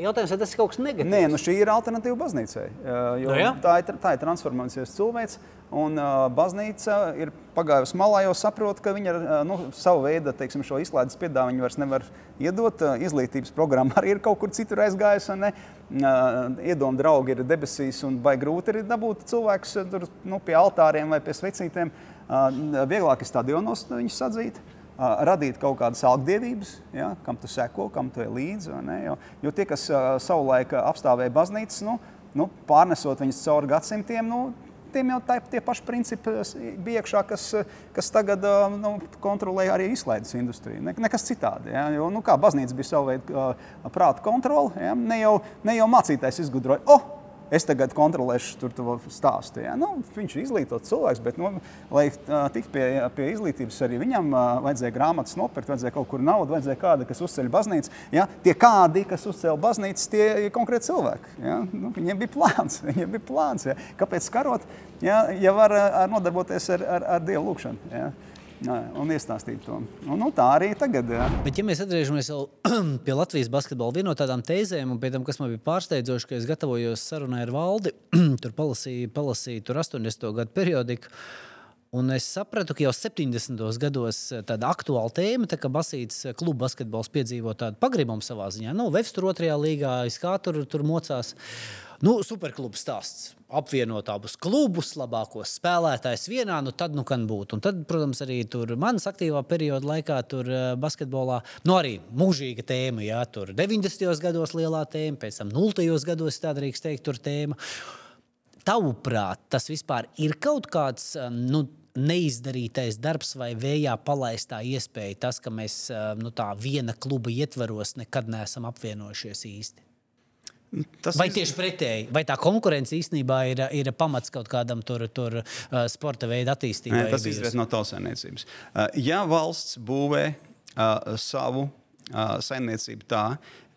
Jautājums, vai tas ir kaut kas negatīvs? Nē, nu šī ir alternatīva baznīcai. No, nu tā, ir, tā ir transformācijas cilvēks. Un uh, baznīca ir pagājusi malā, jau saprot, ka viņa uh, nu, savu veidu teiksim, šo izklaides piedāvājumu vairs nevar iedot. Uh, izglītības programma arī ir kaut kur citur aizgājusi. Uh, Iedomājieties, draugi ir debesīs, un vai grūti ir dabūt cilvēkus tur, nu, pie altāriem vai pie svecītēm. Uh, vieglāk ir stadionos viņus atzīt. Uh, radīt kaut kādas algdievības, ja, kam tu seko, kam tu ej līdzi. Jo, jo tie, kas savulaik apstāvēja baznīcas, nu, nu, pārnesot viņus cauri gadsimtiem, nu, tiem jau tā, tie paši principi bija iekšā, kas, kas tagad nu, kontrolē arī izklaides industriju. Ne, nekas citādi. Ja? Jo, nu, kā baznīca bija sava veida prāta kontrole, ja? ne, jau, ne jau mācītājs izgudroja. Oh! Es tagad kontrolēšu to stāstu. Ja? Nu, viņš ir izglītots cilvēks, bet, nu, lai tiktu pie, pie izglītības, arī viņam uh, vajadzēja grāmatas nopirkt, vajadzēja kaut kur naudu, vajadzēja kāda, kas uzceļ baznīcu. Ja? Tie kādi, kas uzceļ baznīcas, tie ir konkrēti cilvēki. Ja? Nu, viņiem bija plāns. <laughs> Viņiem bija plāns ja? Kāpēc karot, ja, ja var uh, nodarboties ar, ar, ar dievu lūgšanu? Ja? Un iestāstīt to. Un, nu, tā arī tagad. Jā. Bet, ja mēs atgriežamies <clears throat> pie Latvijas basketbola, viena no tādām tēzēm, un pēc tam, kas man bija pārsteidzoši, ka es gatavojos sarunai ar valdi, <clears throat> tur palasīju, palasīju tur 80. gadu periodiku. Un es sapratu, ka jau 70. gados tāda aktuāla tēma, tā, ka Basītas kluba basketbols piedzīvo tādu pagribumu savā ziņā. Nu, Vēstures tur otrajā līgā, kā tur, tur mocās. Nu, superklubs stāsts apvienot abus klubus, labākos spēlētājus vienā, nu tad nu kan būt. Un tad, protams, arī tur manas aktīvā perioda laikā, tur uh, basketbolā, nu arī mūžīga tēma, jā, tur 90. gados lielā tēma, pēc tam 0. gados, tā drīkst teikt, tur tēma. Tavuprāt, tas vispār ir kaut kāds, uh, nu, neizdarītais darbs vai vējā palaistā iespēja, tas, ka mēs uh, nu, tā viena kluba ietvaros nekad neesam apvienojušies īsti? Tas vai tieši pretēji? Vai tā konkurence īstenībā ir, ir pamats kaut kādam tur, tur uh, sporta veidu attīstībai? Nē, tas izriet no tautsēmniecības. Uh, ja valsts būvē uh, savu uh, saimniecību tā,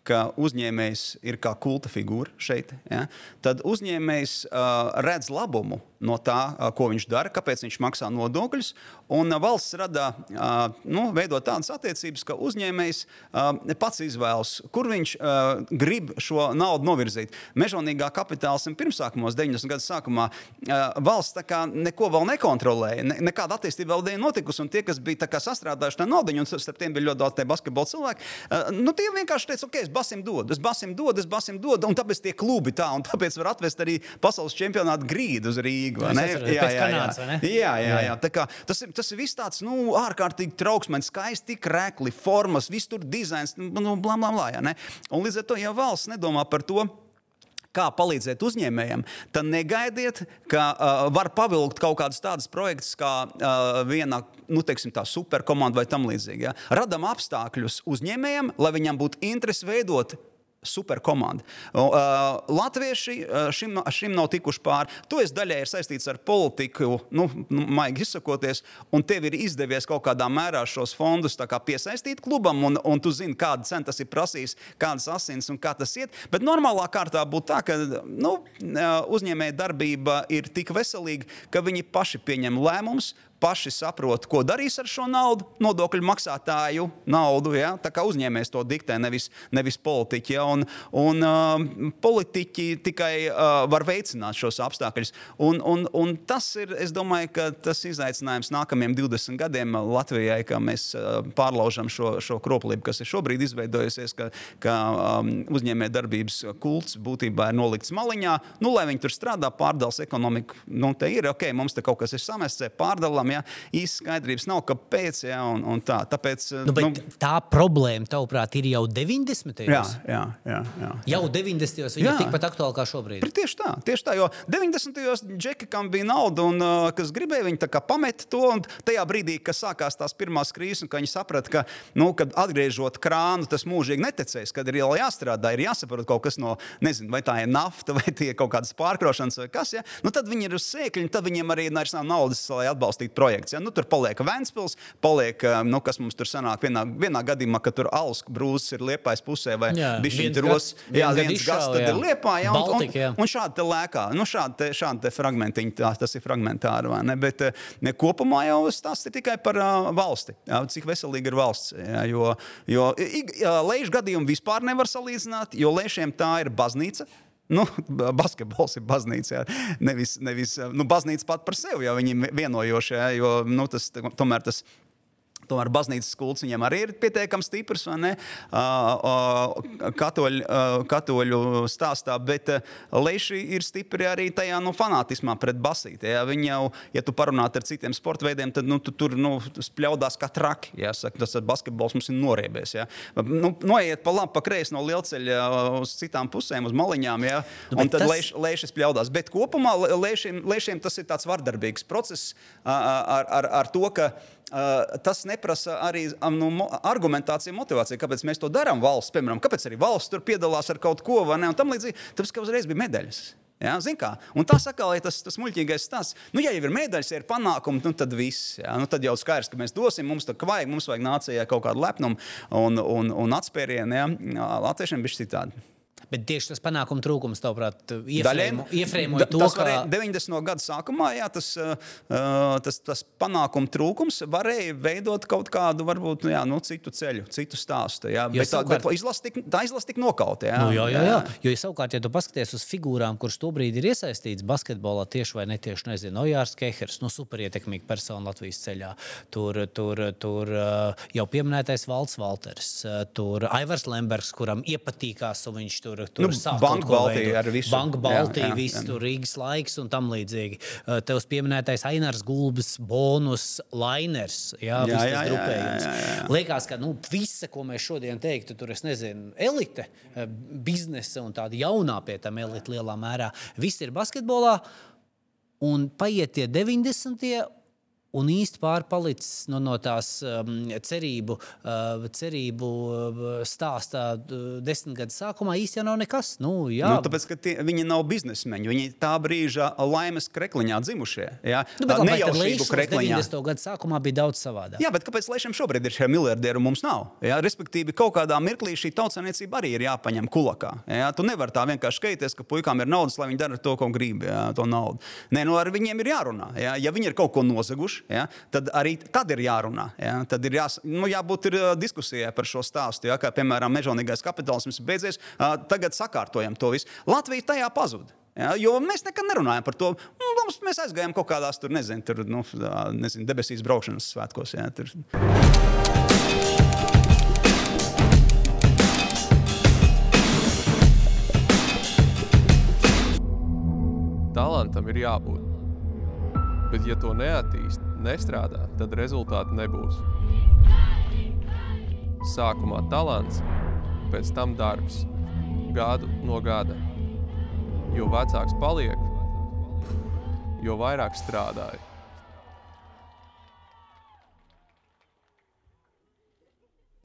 ka uzņēmējs ir kā kulta figūra šeit, ja, tad uzņēmējs uh, redz labumu no tā, uh, ko viņš dara, kāpēc viņš maksā nodokļus. Un uh, valsts rada, uh, nu, veido tādas attiecības, ka uzņēmējs uh, pats izvēlas, kur viņš uh, grib šo naudu novirzīt. Mežonīgā kapitālisma pirmsākumos, 90. gadu sākumā, uh, valsts neko vēl nekontrolēja. Ne, nekāda attīstība vēl nebija notikusi. Tie, kas bija sastrādājuši naudu, un starp tiem bija ļoti daudz basketbola cilvēku, uh, nu, tie vienkārši teica, ok, es basim dodu, es basim dodu, es basim dodu. Un tāpēc tie klubi tā, un tāpēc var atvest arī pasaules čempionātu grīdu uz Rīgu. Jā, jā, jā, jā. jā, jā, jā. Kā, tas, ir, tas ir viss tāds nu, ārkārtīgi trauksmīgs, skaisti, tik rēkli, formas, viss tur dizains, nu, bla, bla, bla. Ja, un līdz ar to, ja valsts nedomā par to, kā palīdzēt uzņēmējiem, tad negaidiet, ka uh, var pavilkt kaut kādus tādus projektus, kā uh, viena nu, teiksim, superkomanda vai tam līdzīgi. Ja? Radam apstākļus uzņēmējiem, lai viņam būtu interesi veidot superkomanda. Uh, Latvieši šim, šim nav tikuši pāri. To es daļai ir saistīts ar politiku, nu, nu, maigi izsakoties, un tev ir izdevies kaut kādā mērā šos fondus piesaistīt klubam, un, un tu zini, kāda cena tas ir prasījis, kādas asins un kā tas iet. Bet normālā kārtā būtu tā, ka nu, uzņēmēja darbība ir tik veselīga, ka viņi paši pieņem lēmumus paši saprot, ko darīs ar šo naudu, nodokļu maksātāju naudu. Ja? Tā kā uzņēmējs to diktē, nevis, nevis politiķi. Ja? Un, un, uh, politiķi tikai uh, var veicināt šos apstākļus. Un, un, un tas ir, es domāju, ka tas izaicinājums nākamajiem 20 gadiem Latvijai, ka mēs uh, pārlaužam šo, šo kroplību, kas ir šobrīd izveidojusies, ka, ka um, uzņēmējdarbības kults būtībā ir nolikts maliņā. Nu, lai viņi tur strādā, pārdals ekonomiku, nu, te ir ok, mums te kaut kas ir samests, pārdalām ja īsti skaidrības nav, kāpēc. Ja, un, un tā. Tāpēc, nu, nu, tā problēma, tavuprāt, ir jau 90. gados. Jā, jā, jā, jā. Jau 90. gados viņa ir tikpat aktuāla kā šobrīd. Tieši tā, tieši tā jo 90. gados džeki, kam bija nauda un uh, kas gribēja, viņi pameta to. Tajā brīdī, kad sākās tās pirmās krīzes, un viņi saprata, ka, nu, kad atgriežot krānu, tas mūžīgi neticēs, kad ir jāstrādā, ir jāsaprot kaut kas no, nezinu, vai tā ir nafta, vai tie ir kaut kādas pārkraušanas, vai kas. Ja? Nu, tad viņi ir uz sēkļa, tad viņiem arī nav naudas, lai atbalstītu projekts. Ja? Nu, tur paliek Vēnspils, paliek, eh, nu, kas mums tur sanāk, vienā, vienā gadījumā, ka tur alus brūzes ir liepais pusē vai bišķiņos. Jā, viens gads tad jā. ir liepā, jā, un, Baltika, jā. un, un šādi te lēkā. Nu, šādi te, šādi te fragmentiņi, tā, tas ir fragmentāri, vai ne? Bet ne, kopumā jau tas ir tikai par uh, valsti. Jā, cik veselīga ir valsts. Jā, jo jo lēšu gadījumu vispār nevar salīdzināt, jo lēšiem tā ir baznīca. Nu, basketbols ir baznīca. Jā. Nevis, nevis nu, baznīca pat par sevi, jau viņi ir vienojošie. Jo nu, tas tomēr tas ir Tomēr baznīcas kults viņam arī ir pietiekami stiprs, vai ne? Katoļu, katoļu stāstā, bet leši ir stipri arī tajā nu, fanātismā pret basīti. Ja? Viņi jau, ja tu parunātu ar citiem sporta veidiem, tad nu, tu tur nu, spļaudās kā traki. Jāsaka, tas basketbols mums ir noriebies. Ja? Nu, noiet pa labi, pa kreisi no lielceļa uz citām pusēm, uz maliņām, ja? Nu, un tad tas... lēšas spļaudās. Bet kopumā lēšiem, lēšiem tas ir tāds vardarbīgs process ar, ar, ar to, ka tas neprasa arī nu, argumentāciju, motivāciju, kāpēc mēs to darām valsts. Piemēram, kāpēc arī valsts tur piedalās ar kaut ko vai ne? Un tam līdzīgi, tāpēc, ka uzreiz bija medaļas. Ja, un tas atkal ir tas, tas muļķīgais stāsts. Nu, ja jau ir medaļas, ja ir panākumi, nu, tad viss. Ja, nu, tad jau skaidrs, ka mēs dosim, mums tā vajag, mums vajag nācijai kaut kādu lepnumu un, un, un atspērienu. Ja. Latviešiem bija citādi. Bet tieši tas panākuma trūkums, tavuprāt, iefrēmoja to, ka 90. gada sākumā jā, tas, uh, tas, tas panākuma trūkums varēja veidot kaut kādu, varbūt, nu, jā, nu, citu ceļu, citu stāstu. Jā, jo bet savukārt... tā, izlase tik, tā izlase tik nokauta. Jā, nu, jā, jā, jā. Jo, ja savukārt, ja tu paskaties uz figūrām, kuras tobrīd ir iesaistītas basketbolā, tieši vai netieši, nezinu, Ojārs Kehers, nu, superietekmīga persona Latvijas ceļā. Tur, tur, tur jau pieminētais Valds Valters, tur Aivars Lembergs, kuram iepatīkās, un viņš tur tur, tur nu, sāk Banka Baltija ar visu. Banka Baltija, viss tur Rīgas laiks un tam līdzīgi. Uh, Tevs pieminētais Ainārs Gulbis, bonus lainers. Jā, jā, jā, jā, jā, jā, jā. Liekas, ka nu, visa, ko mēs šodien teiktu, tur es nezinu, elite, uh, biznesa un tāda jaunā pie tam elite lielā mērā. Viss ir basketbolā un paiet tie 90. Un īsti pārpalicis no, no tās um, cerību, uh, cerību stāstā uh, desmit gadu sākumā īstenībā jau nav nekas. Nu, jā. nu, tāpēc, ka tie, viņi nav biznesmeņi, viņi tā brīža laimes krekliņā dzimušie. Jā, Nu, bet, nejaušību krekliņā. 90. gada sākumā bija daudz savādāk. Jā, bet kāpēc Lēšam šobrīd ir šie miljardieri un mums nav? Jā, respektīvi, kaut kādā mirklī šī tautsāniecība arī ir jāpaņem kulakā. Jā, tu nevari tā vienkārši skatīties, ka puikām ir naudas, lai viņi dara to, ko grib, jā, to naudu. Nē, nu ar viņiem ir jārunā. Jā. Ja viņi ir kaut ko nozaguši, jā, tad arī tad ir jārunā. Jā. Tad ir jās, nu, jābūt ir, diskusijai par šo stāstu. Jā, kā piemēram, mežonīgais kapitālisms ir beidzies, tagad sakārtojam to visu. Latvija tajā pazuda. Ja, jo mēs nekad nerunājam par to. Mums, mēs aizgājām kaut kādās tur, nezinu, tur, nu, nezinu debesīs braukšanas svētkos. Ja, tur. Talantam ir jābūt. Bet, ja to neattīst, nestrādā, tad rezultātu nebūs. Sākumā talants, pēc tam darbs, gadu no gada. Jo vecāks paliek, jo vairāk strādāja.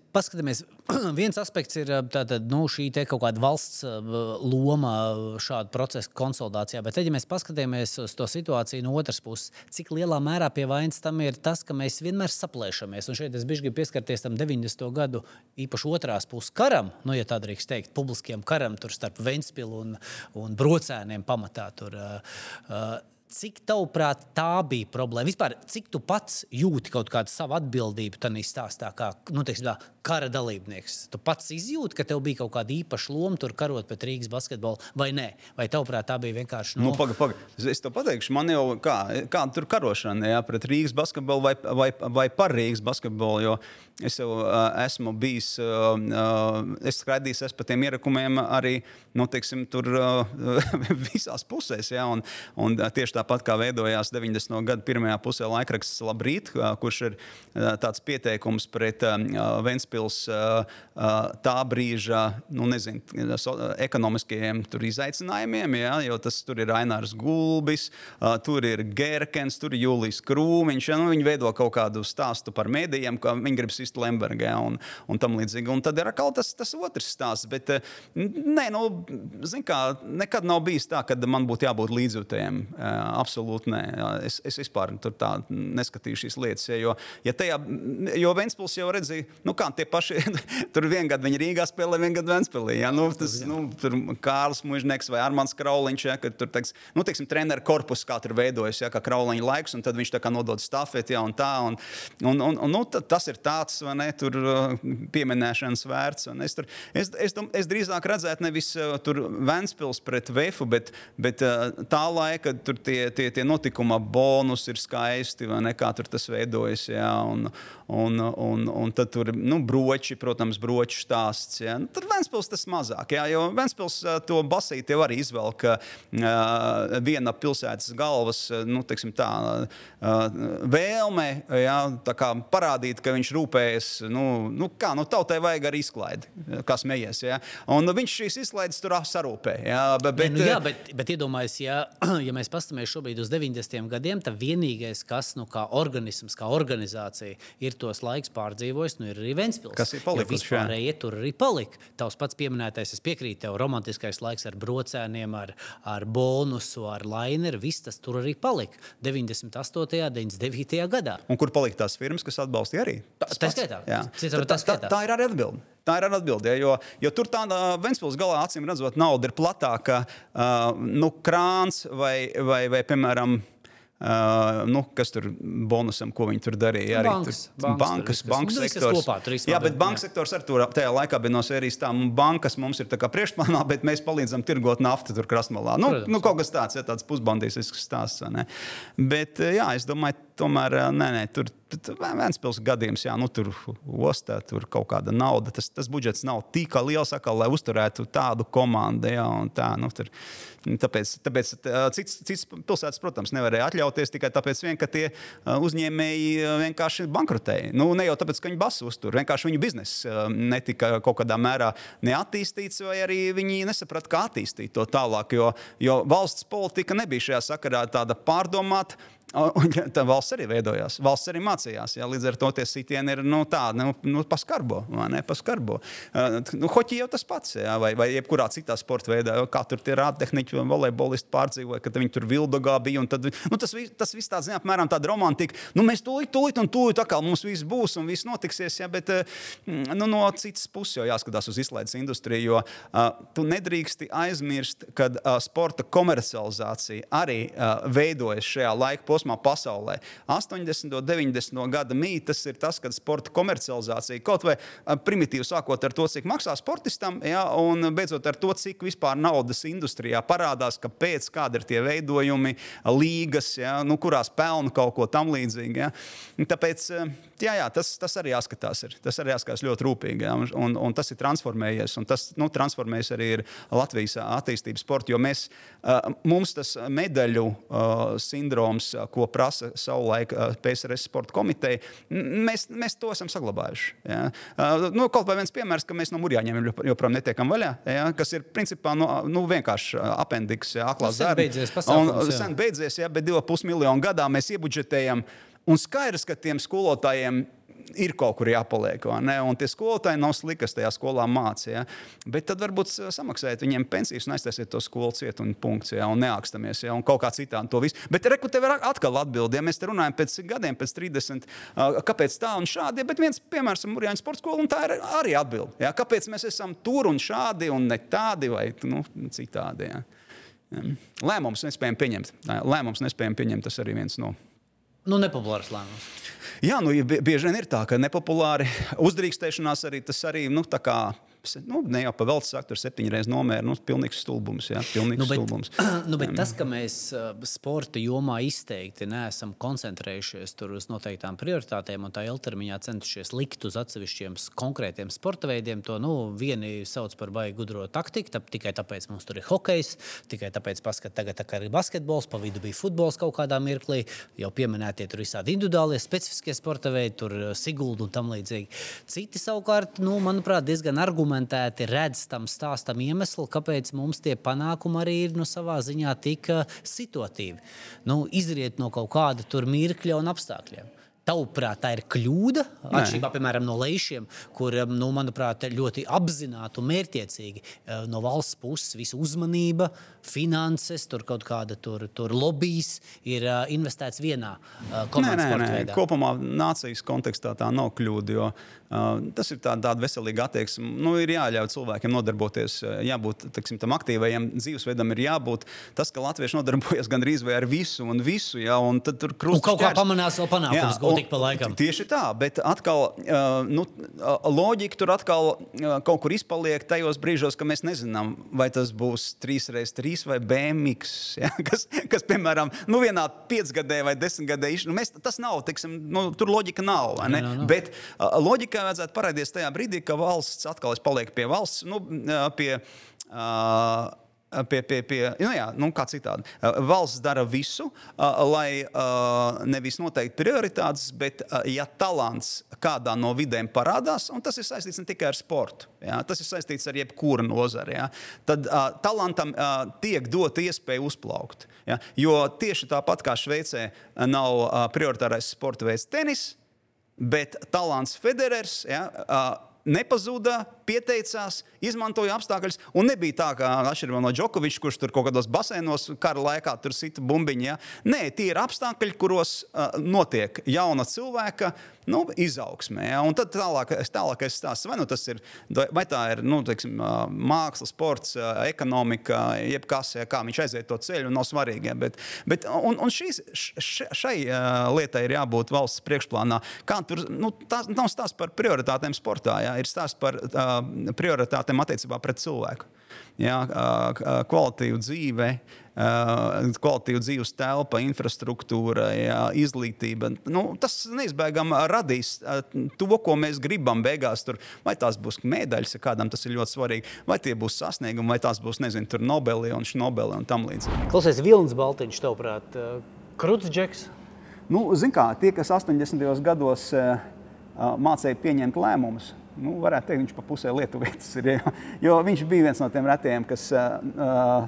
Paskatāmies, <clears throat> viens aspekts ir tātad, nu, šī kaut kāda valsts loma šāda procesa konsolidācijā. Bet, ja mēs paskatāmies uz to situāciju no otras puses, cik lielā mērā pie vainas tam ir tas, ka mēs vienmēr saplēšamies. Un šeit es gribu pieskarties tam 90. gadu īpaši otrās puses karam, nu, ja tā drīkst teikt, publiskiem karam starp Ventspilu un, un Brocēniem pamatā. Tur, uh, Cik tavuprāt, tā bija problēma? Vispār, cik tu pats jūti kaut kādu savu atbildību tajā stāstā, kā nu, teiksim, tā, kara dalībnieks? Tu pats izjūti, ka tev bija kaut kāda īpaša loma tur karot pret Rīgas basketbolu, vai nē? Vai tavuprāt, tā bija vienkārši. Nu, nu paga, paga. Es tev pateikšu, man jau kā, kāda tur karošana jā, pret Rīgas basketbolu vai, vai, vai par Rīgas basketbolu. Jo es jau uh, esmu bijis, uh, uh, es skraidīju pa tiem ierakumiem arī nu, teiksim, tur, uh, <laughs> visās pusēs. Jā, un, un tieši tāpat kā veidojās 90. gada pirmajā pusē laikraksts Labrīt, uh, kurš ir uh, tāds pieteikums pret uh, Ventspils uh, uh, tā brīža nu, nezinu, so, ekonomiskajiem izaicinājumiem. Jā, jo tas tur ir Ainārs Gulbis, uh, tur ir Gerkens, tur ir Jūlijs Krūmiņš. Jā, nu, viņi veido kaut kādu stāstu par mēdījiem, ka viņi grib sist Lembergā ja, un, un tam līdzīgi. Un tad ir atkal tas, tas otrs stāsts. Bet, nē, nu, zin kā, nekad nav bijis tā, ka man būtu jābūt līdzjūtējiem. Absolūti nē. Es, es vispār tā neskatīju šīs lietas. Jo, ja tajā, jo Ventspils jau redzēja, nu kā tie paši, <laughs> tur vienā gadā viņi Rīgā spēlē, vienā gadā Ventspilī. Ja? Nu, tas, nu, tur Kārlis Mužnieks vai Armāns Krauliņš, ja, kad tur, teiks, nu, teiksim, treneru korpus kā tur veidojas, ja, kā Krauliņa laiks, un tad viņš tā kā nodod stafeti, ja, un tā. Un, un, un, un, nu, tas ir tāds vai ne, tur uh, pieminēšanas vērts. Es, tur, es, es, es drīzāk redzētu nevis uh, tur Ventspils pret Vēfu, bet, bet uh, tā laika tie, tie, tie notikuma bonus ir skaisti, vai ne, kā tur tas veidojas. Jā, un, un, un, un tad tur nu, broči, protams, broču stāsts. Jā. Nu, tad Ventspils tas mazāk, jā, jo Ventspils to basīti jau arī izvelk viena pilsētas galvas, nu, tā, uh, vēlme jā, parādīt, ka viņš rūpējas nu, nu, kā nu, tautai vajag arī izklaidi, kas mējies. Ja? Un viņš šīs izklaides tur sarūpē. Ja? Bet, bet, nu, jā, bet, bet iedomājieties, ja, <clears throat> ja mēs paskatāmies šobrīd uz 90. gadiem, tad vienīgais, kas nu, kā organisms, kā organizācija ir tos laikus pārdzīvojis, nu, ir arī Ventspils. Kas ir palicis? Vispārējie tur arī palika. Tavs pats pieminētais, es piekrītu tev, romantiskais laiks ar brocēniem, ar, ar bonusu, ar laineru, viss tas tur arī palika 98. un 99. gadā. Un kur palika tās firmas, kas atbalstīja arī? Tā, tā skaitā. Jā. Tā, tā, tā, ir arī atbilde. Tā ir atbilde. Jo, jo tur tā Vēnspils galā, acīm redzot, nauda ir platāka. Uh, nu, krāns vai, vai, vai piemēram, Uh, nu, kas tur bonusam, ko viņi tur darīja? Arī bankas, tur, bankas, bankas, bankas nu, sektors. Kopā, jā, bet bankas sektors arī tur tajā laikā bija no sērijas tā, bankas mums ir priekšplānā, <laughs> bet mēs palīdzam tirgot naftu tur krasmalā. Nu, Protams. nu, kaut kas tāds, ja tāds pusbandīsisks stāsts. Bet jā, es domāju, tomēr nē, nē, tur Vēnspils gadījums, jā, nu, tur ostā, tur kaut kāda nauda. Tas, tas budžets nav tik liels, akal, lai uzturētu tādu komandu. Jā, tā, nu, tur, tāpēc tāpēc cits, cits pilsētas, protams, nevarēja atļauties tikai tāpēc, vien, ka tie uzņēmēji vienkārši bankrotēja. Nu, ne jau tāpēc, ka viņi basu uztur, vienkārši viņu biznesa netika kaut kādā mērā neattīstīts, vai arī viņi nesaprata, kā attīstīt to tālāk. Jo, jo valsts politika nebija šajā sakarā tāda pārdomāta Un tā valsts arī veidojās. Valsts arī mācījās. Jā, līdz ar to tie sitieni ir nu, tādi, nu, nu, paskarbo. Ne, paskarbo. Uh, nu, Hoķi jau tas pats, jā, vai, vai jebkurā citā sporta veidā, kā tur tie rādtehniķi un volejbolisti pārdzīvoja, kad viņi tur vildogā bija. Tad, nu, tas, tas viss tāds, zināmā mērā, tāda romantika. Nu, mēs tūlīt, tūlīt un tūlīt atkal mums viss būs un viss notiksies. Jā, bet nu, no citas puses jau jāskatās uz izlaides industriju, jo uh, tu nedrīksti aizmirst, ka uh, sporta komercializācija arī uh, veidojas šajā laika posmā posmā pasaulē. 80. un 90. gada mītas ir tas, ka sporta komercializācija kaut vai primitīvi sākot ar to, cik maksā sportistam, ja, un beidzot ar to, cik vispār naudas industrijā parādās, kāpēc, kādi ir tie veidojumi, līgas, ja, nu, kurās pelna kaut ko tam līdzīgu. Ja. Tāpēc jā, jā, tas, tas arī jāskatās. Ir. Tas arī jāskatās ļoti rūpīgi. Ja, un, un tas ir transformējies. Un tas nu, transformējies arī Latvijas attīstības sporta. Jo mēs, mums tas medaļu sindroms, ko prasa savulaik PSRS sporta komiteja, mēs, mēs to esam saglabājuši. Ja. Nu, kaut vai viens piemērs, ka mēs no mūrjāņiem joprojām netiekam vaļā, ja, kas ir principā nu, nu, vienkārši apendiks, aklās zārnas. Beidzies, pasākums, un, sen beidzies, ja, bet 2,5 miljonu gadā mēs iebudžetējam. Un skaidrs, ka tiem skolotājiem ir kaut kur jāpaliek. Un tie skolotāji nav slikti, kas tajā skolā mācīja. Ja? Bet tad varbūt samaksājiet viņiem pensijas un aiztaisiet to skolu cietu un punkts, ja? un neākstamies, ja? un kaut kā citādi to visu. Bet rekrutē var atkal atbildēt, ja mēs te runājam pēc gadiem, pēc 30, kāpēc tā un šādi. Bet viens piemērs ir Mūrjāņu sporta skola, un tā ir arī atbilde. Ja? Kāpēc mēs esam tur un šādi un ne tādi vai nu, citādi? Ja? Lēmums nespējam pieņemt. Lēmums nespējam pieņemt. Tas arī viens no. Nu, nepopulārs lēmums. Jā, nu, bieži vien ir tā, ka nepopulāri uzdrīkstēšanās arī tas arī nu, nu, ne jau pa veltes saktu, tur septiņas reizes nomēra. Nu, pilnīgs stulbums. Jā, pilnīgs nu, bet, stulbums. <clears throat> Nu, bet tas, ka mēs sporta jomā izteikti neesam koncentrējušies uz noteiktām prioritātēm un tā ilgtermiņā centušies likt uz atsevišķiem konkrētiem sporta veidiem, to nu, vieni sauc par baigi gudro taktiku, tā, tikai tāpēc mums tur ir hokejs, tikai tāpēc, ka tagad tā ir basketbols, pa vidu bija futbols kaut kādā mirklī, jau pieminētie tur visādi individuālie, specifiskie sporta veidi, tur siguldu un tam līdzīgi. Citi savukārt, nu, manuprāt, diezgan argumentēti argumentēti redz tam stāstam iemeslu, kāpēc mums tie panākumi arī ir nu, savā ziņā tik situatīvi. Nu, izriet no kaut kāda mirkļa un apstākļiem. Tavuprāt, tā ir kļūda, atšķirībā piemēram, no lejšiem, kur, nu, manuprāt, ļoti apzināti un mērķiecīgi no valsts puses visa uzmanība, finanses, tur kaut kāda tur, tur lobbyis ir investēts vienā komandas veidā. Kopumā nācijas kontekstā tā nav kļūda, jo tas ir tā, tāda veselīga attieksme. Nu, ir jāļauj cilvēkiem nodarboties, jābūt teksim, tam aktīvajam dzīvesveidam, ir jābūt tas, ka latvieši nodarbojas <laughs> gandrīz vai ar visu un visu, ja, un tad tur krustveida. Kaut kā pamanās vēl panākums, gūt tik pa laikam. Tieši tā, bet atkal uh, nu, loģika tur atkal kaut kur izpaliek tajos brīžos, ka mēs nezinām, vai tas būs 3x3 vai BMX, <laughs> ja, kas, kas, piemēram, nu, vienā piecgadē vai desmitgadē, nu, mēs, tas nav, teiksim, nu, tur loģika nav. Ne? No, no, no. Bet uh, loģikai vajadzētu parādīties tajā brīdī, ka valsts atkal paliek pie valsts, nu, pie. Uh, Pie, pie, pie, nu jā, nu kā citādi. Valsts dara visu, lai nevis noteikti prioritātes, bet ja talants kādā no vidēm parādās, un tas ir saistīts ne tikai ar sportu, jā, tas ir saistīts ar jebkuru nozari, jā, tad talantam tiek dota iespēja uzplaukt. Jā, jo tieši tāpat kā Šveicē nav prioritārais sporta veids tenis, bet talants Federers. Jā, nepazuda, pieteicās, izmantoja apstākļus. Un nebija tā, ka atšķirībā no Džokoviča, kurš tur kaut kādos basēnos kara laikā tur sita bumbiņu. Ja? Nē, tie ir apstākļi, kuros notiek jauna cilvēka nu, izaugsmē. Ja? Un tad tālākais, tālākais stāsts, vai, nu, ir, vai tā ir nu, teiksim, māksla, sports, ekonomika, jebkas, ja, kā viņš aiziet to ceļu, nav svarīgi. Ja? Bet, bet, un, un šīs, šai uh, lietai ir jābūt valsts priekšplānā. Kā tur, nu, tā nav stāsts par prioritātēm sportā, ja? ir stāsts par uh, prioritātēm attiecībā pret cilvēku. Ja? Uh, kvalitīvu dzīvi kvalitīva dzīves telpa, infrastruktūra, jā, izglītība. Nu, tas neizbēgami radīs to, ko mēs gribam beigās. Tur, vai tās būs medaļas, ja kādam tas ir ļoti svarīgi, vai tie būs sasniegumi, vai tās būs, nezinu, tur Nobeli un Šnobeli un tam līdzīgi. Klausies, Vilnis Baltiņš, tavuprāt, Krutsģeks? Nu, Ziniet, kā tie, kas 80. gados uh, mācīja pieņemt lēmumus, nu, varētu teikt, viņš pa pusē lietuvietis ir. Jo viņš bija viens no tiem retiem, kas uh,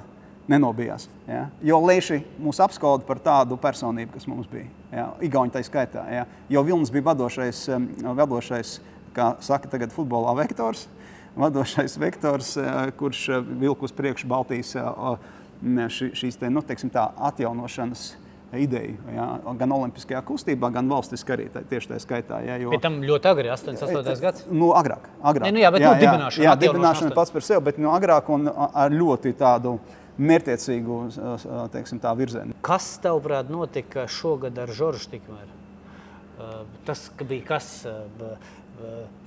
nenobijās. Ja? Jo Lieši mūs apskauda par tādu personību, kas mums bija. Ja? Igauni tā skaitā. Ja? Jo Vilnis bija vadošais, um, vadošais kā saka tagad futbolā, vektors. Vadošais vektors, uh, kurš uh, vilk uz priekšu Baltijas uh, šīs te, nu, teiksim, tā, atjaunošanas ideju. Ja, gan olimpiskajā kustībā, gan valstiski arī tā, tieši tā skaitā. Ja, jo, Pie tam ļoti agri, 88. gads. Nu, agrāk. agrāk. Ne, nu, jā, bet jā, nu, dibināšana, jā, dibināšana pats par sevi, bet nu, agrāk un ar ļoti tādu mērķiecīgu teiksim, virzienu. Kas tavuprāt notika šogad ar Žoržu tikmēr? Tas bija kas?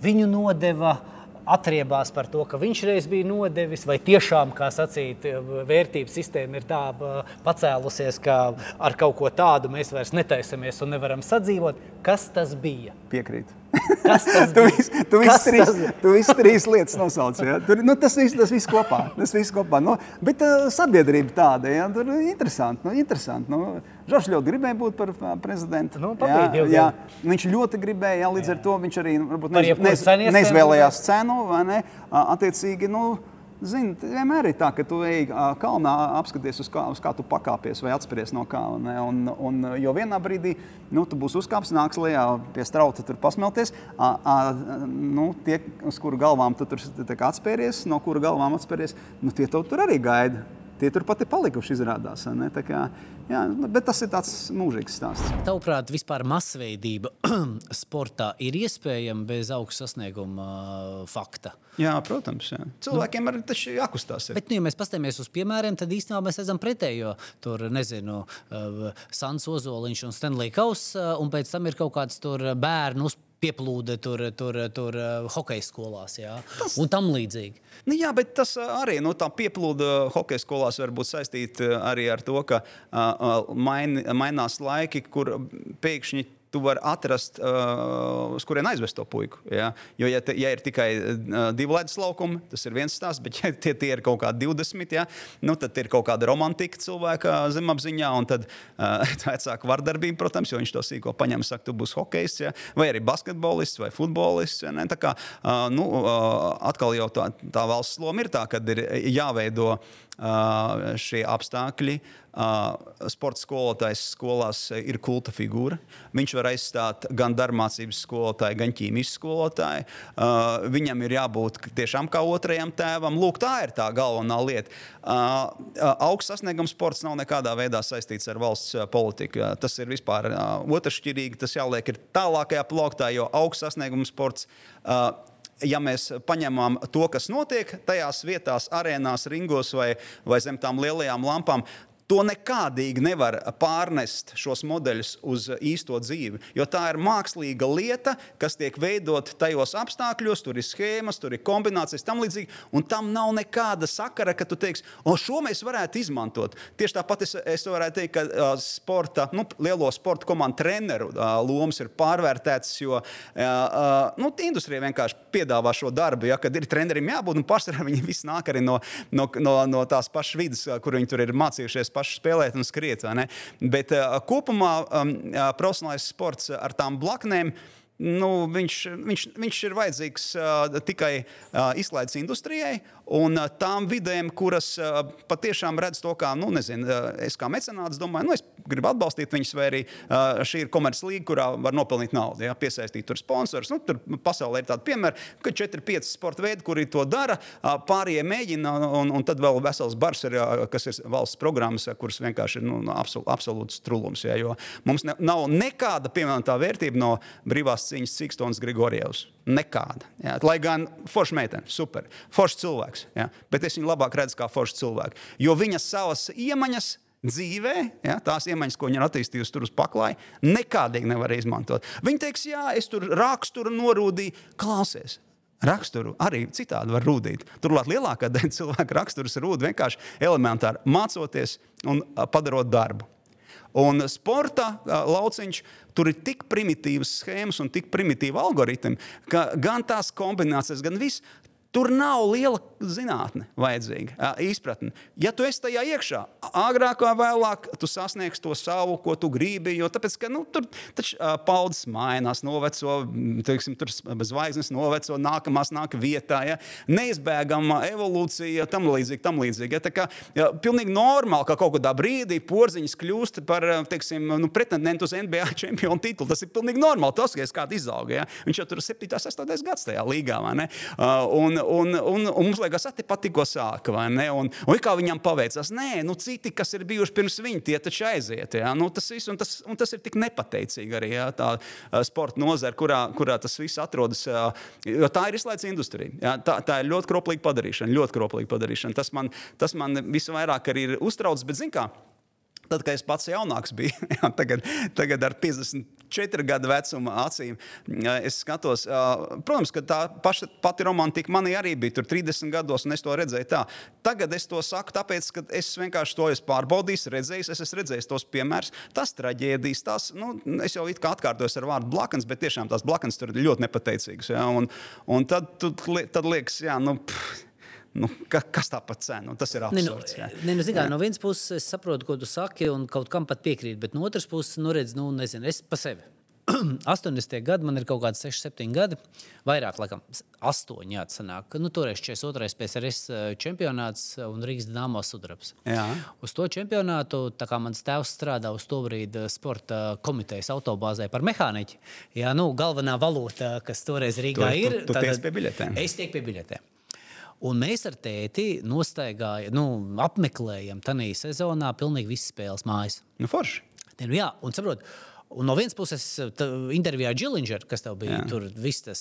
Viņu nodeva atriebās par to, ka viņš reiz bija nodevis, vai tiešām, kā sacīt, vērtības sistēma ir tā pacēlusies, ka ar kaut ko tādu mēs vairs netaisamies un nevaram sadzīvot. Kas tas bija? Piekrīt. Kas tas tu vis, tu viss trīs, tu vis trīs lietas nosauc. Ja? Tur, nu, tas viss tas vis kopā. Tas viss kopā. Nu, bet uh, sabiedrība tāda, ja? tur ir interesanti. Nu, interesanti nu, Žoržs ļoti gribēja būt par prezidentu. Nu, jā, jā, viņš ļoti gribēja, jā, līdz jā. ar to viņš arī varbūt, neiz, neiz, neizvēlējās cenu. Ne? Attiecīgi, nu, Zini, vienmēr ir tā, ka tu ej kalnā, apskaties, uz kā, uz kā tu pakāpies vai atspēries no kalna. Un, un, jo vienā brīdī nu, tu būsi uzkāpis, nāks lejā pie strauta, tur pasmelties. A, a, nu, tie, uz kuru galvām tu tur atspēries, no kura galvām atspēries, nu, tie tur arī gaida. Tie turpat ir palikuši, izrādās. Kā, jā, bet tas ir tāds mūžīgs stāsts. Tavuprāt, vispār masveidība <clears throat> sportā ir iespējama bez augsta sasnieguma uh, fakta? Jā, protams. Jā. Cilvēkiem nu, arī tas ir jākustās. Bet, nu, ja mēs paskatāmies uz piemēriem, tad īstenībā mēs redzam pretējo. Tur, nezinu, uh, Sans Ozoliņš un Stanley Kaus, uh, un pēc tam ir kaut kāds bērnu pieplūde tur, tur, tur uh, hokeja skolās jā, tas, un tam līdzīgi. Nu, jā, bet tas arī nu, plūde hokeja skolās var būt saistīta arī ar to, ka uh, main, mainās laiki, kur pēkšņi tu vari atrast, uh, uz kurien aizvest to puiku. Ja? Jo, ja, te, ja ir tikai uh, divi ledus laukumi, tas ir viens stāsts, bet, ja tie, tie ir kaut kādi 20, ja? nu, tad ir kaut kāda romantika cilvēka zemapziņā, un tad uh, <laughs> vecāka vardarbība, protams, jo viņš to sīko paņem, saka, tu būsi hokejs, ja? vai arī basketbolists vai futbolists. Ja? Ne? Tā kā uh, nu, uh, atkal jau tā, tā valsts loma ir tā, ka ir jāveido uh, šie apstākļi. Sporta skolotājs skolās ir kulta figūra. Viņš var aizstāt gan darbmācības skolotāju, gan ķīmijas skolotāju. Viņam ir jābūt tiešām kā otrajam tēvam. Lūk, tā ir tā galvenā lieta. Augsts sasniegums sports nav nekādā veidā saistīts ar valsts politiku. Tas ir vispār otršķirīgi. Tas jāliek tālākajā plauktā, jo augsts sasniegums sports ja mēs paņemam to, kas notiek tajās vietās, arēnās, ringos vai, vai zem tām lielajām lampām, To nekādīgi nevar pārnest šos modeļus uz īsto dzīvi. Jo tā ir mākslīga lieta, kas tiek veidota tajos apstākļos, tur ir schēmas, tur ir kombinācijas, tam līdzīgi. Un tam nav nekāda sakara, ka tu teiksi, o, šo mēs varētu izmantot. Tieši tāpat es, es varētu teikt, ka sporta, nu, lielo sporta komandu treneru lomas ir pārvērtētas, jo nu, industrija vienkārši piedāvā šo darbu. Ja, kad ir trenerim jābūt, un pārsvarā viņi visi nāk arī no, no, no, no tās pašas vidas, kur viņi tur ir mācījušies paši spēlēt un skriet. Bet uh, kopumā um, profesionālais sports ar tām blaknēm. Nu, viņš, viņš, viņš ir vajadzīgs uh, tikai uh, izklaides industrijai, Un tām vidēm, kuras patiešām redz to, kā, nu, nezinu, es kā mecenāts domāju, nu, es gribu atbalstīt viņus, vai arī šī ir komerclīga, kurā var nopelnīt naudu, ja, piesaistīt tur sponsors. Nu, tur pasaulē ir tādi piemēri, ka 4-5 sporta veidi, kuri to dara, pārējie mēģina, un, un tad vēl vesels bars ir, kas ir valsts programmas, kuras vienkārši ir nu, absol, absolūts trulums. Ja, jo mums ne, nav nekāda pievienotā vērtība no brīvās cīņas Cikstons Grigorievs. Nekāda. Jā. Lai gan forša meitene, super, foršs cilvēks. Jā. Bet es viņu labāk redzu kā foršu cilvēku. Jo viņa savas iemaņas dzīvē, ja, tās iemaņas, ko viņa ir attīstījusi tur uz paklāja, nekādīgi nevar izmantot. Viņa teiks, jā, es tur raksturu norūdīju, klausies. Raksturu arī citādi var rūdīt. Turklāt lielākā daļa <laughs> cilvēku raksturus rūd vienkārši elementāri mācoties un padarot darbu. Un sporta lauciņš tur ir tik primitīvas schēmas un tik primitīvi algoritmi, ka gan tās kombinācijas, gan viss Tur nav liela zinātne vajadzīga, izpratne. Ja tu esi tajā iekšā, agrāk vai vēlāk, tu sasniegsi to savu, ko tu gribi. Jo tāpēc, ka, nu, tur taču paudzes mainās, noveco, teiksim, tur zvaigznes noveco, nākamās nāk vietā. Ja? Neizbēgama evolūcija, tam līdzīgi. Tam līdzīgi ja? Tā kā ja, pilnīgi normāli, ka kaut kādā brīdī porziņš kļūst par teiksim, nu, pretendentu uz NBA čempionu titulu. Tas ir pilnīgi normāli. Tas, ka es kādu izaugu, ja? viņš jau tur ir 7, 8 gads tajā līgā. Uh, un, un, un, un mums liekas, ka tas tikko sāka, vai ne? Un, un kā viņam paveicās? Nē, nu, citi, kas ir bijuši pirms viņa, tie taču aiziet. Ja? Nu, tas, viss, un tas, un tas ir tik nepateicīgi arī ja? tā sporta nozare, kurā, kurā tas viss atrodas. Jo tā ir izlaists industrija. Ja? Tā, tā ir ļoti kroplīga padarīšana. Ļoti kroplīga padarīšana. Tas man, tas man visvairāk arī ir uztraucis. Bet, zināmā mērā, Tad, kad es pats jaunāks biju, <laughs> jā, tagad, tagad ar 54 gadu vecumu acīm, es skatos, protams, ka tā paša, pati romantika manī arī bija tur 30 gados, un es to redzēju tā. Tagad es to saku, tāpēc, ka es vienkārši to esmu pārbaudījis, redzējis, es esmu redzējis tos piemērus, tas traģēdijas, tas, nu, es jau it kā atkārtojos ar vārdu blakans, bet tiešām tās blakans tur ir ļoti nepateicīgas. Ja, un, un tad, tad, tad liekas, jā, nu. Pff, Nu, ka, kas tā par cenu? Tas ir absurds. Ne, nu, ne, nu, zin, kā, no vienas puses, es saprotu, ko tu saki, un kaut kam pat piekrītu, bet no otras puses, nu, redz, nu, nezinu, es pa sevi. <clears throat> 80. gadi, man ir kaut kādi 6, 7 gadi, vairāk, laikam, 8. jāatsanāk. Nu, toreiz 42. PSRS eh, čempionāts un Rīgas dīnāmo sudrabs. Jā. Uz to čempionātu, tā kā mans tēvs strādā uz to brīdi eh, sporta komitejas autobāzē par mehāniķi, jā, nu, galvenā valūta, kas toreiz Rīgā tu, ir. Tu, tu tiec pie biļetēm. Es tiek pie biļetēm. Un mēs ar tēti nostaigājam, nu, apmeklējam tādā sezonā pilnīgi visas spēles mājas. Nu, forši. Nu, jā, un saprotu. Un no vienas puses, intervijā Džilingers, kas tev bija, Jā. tur viss tas,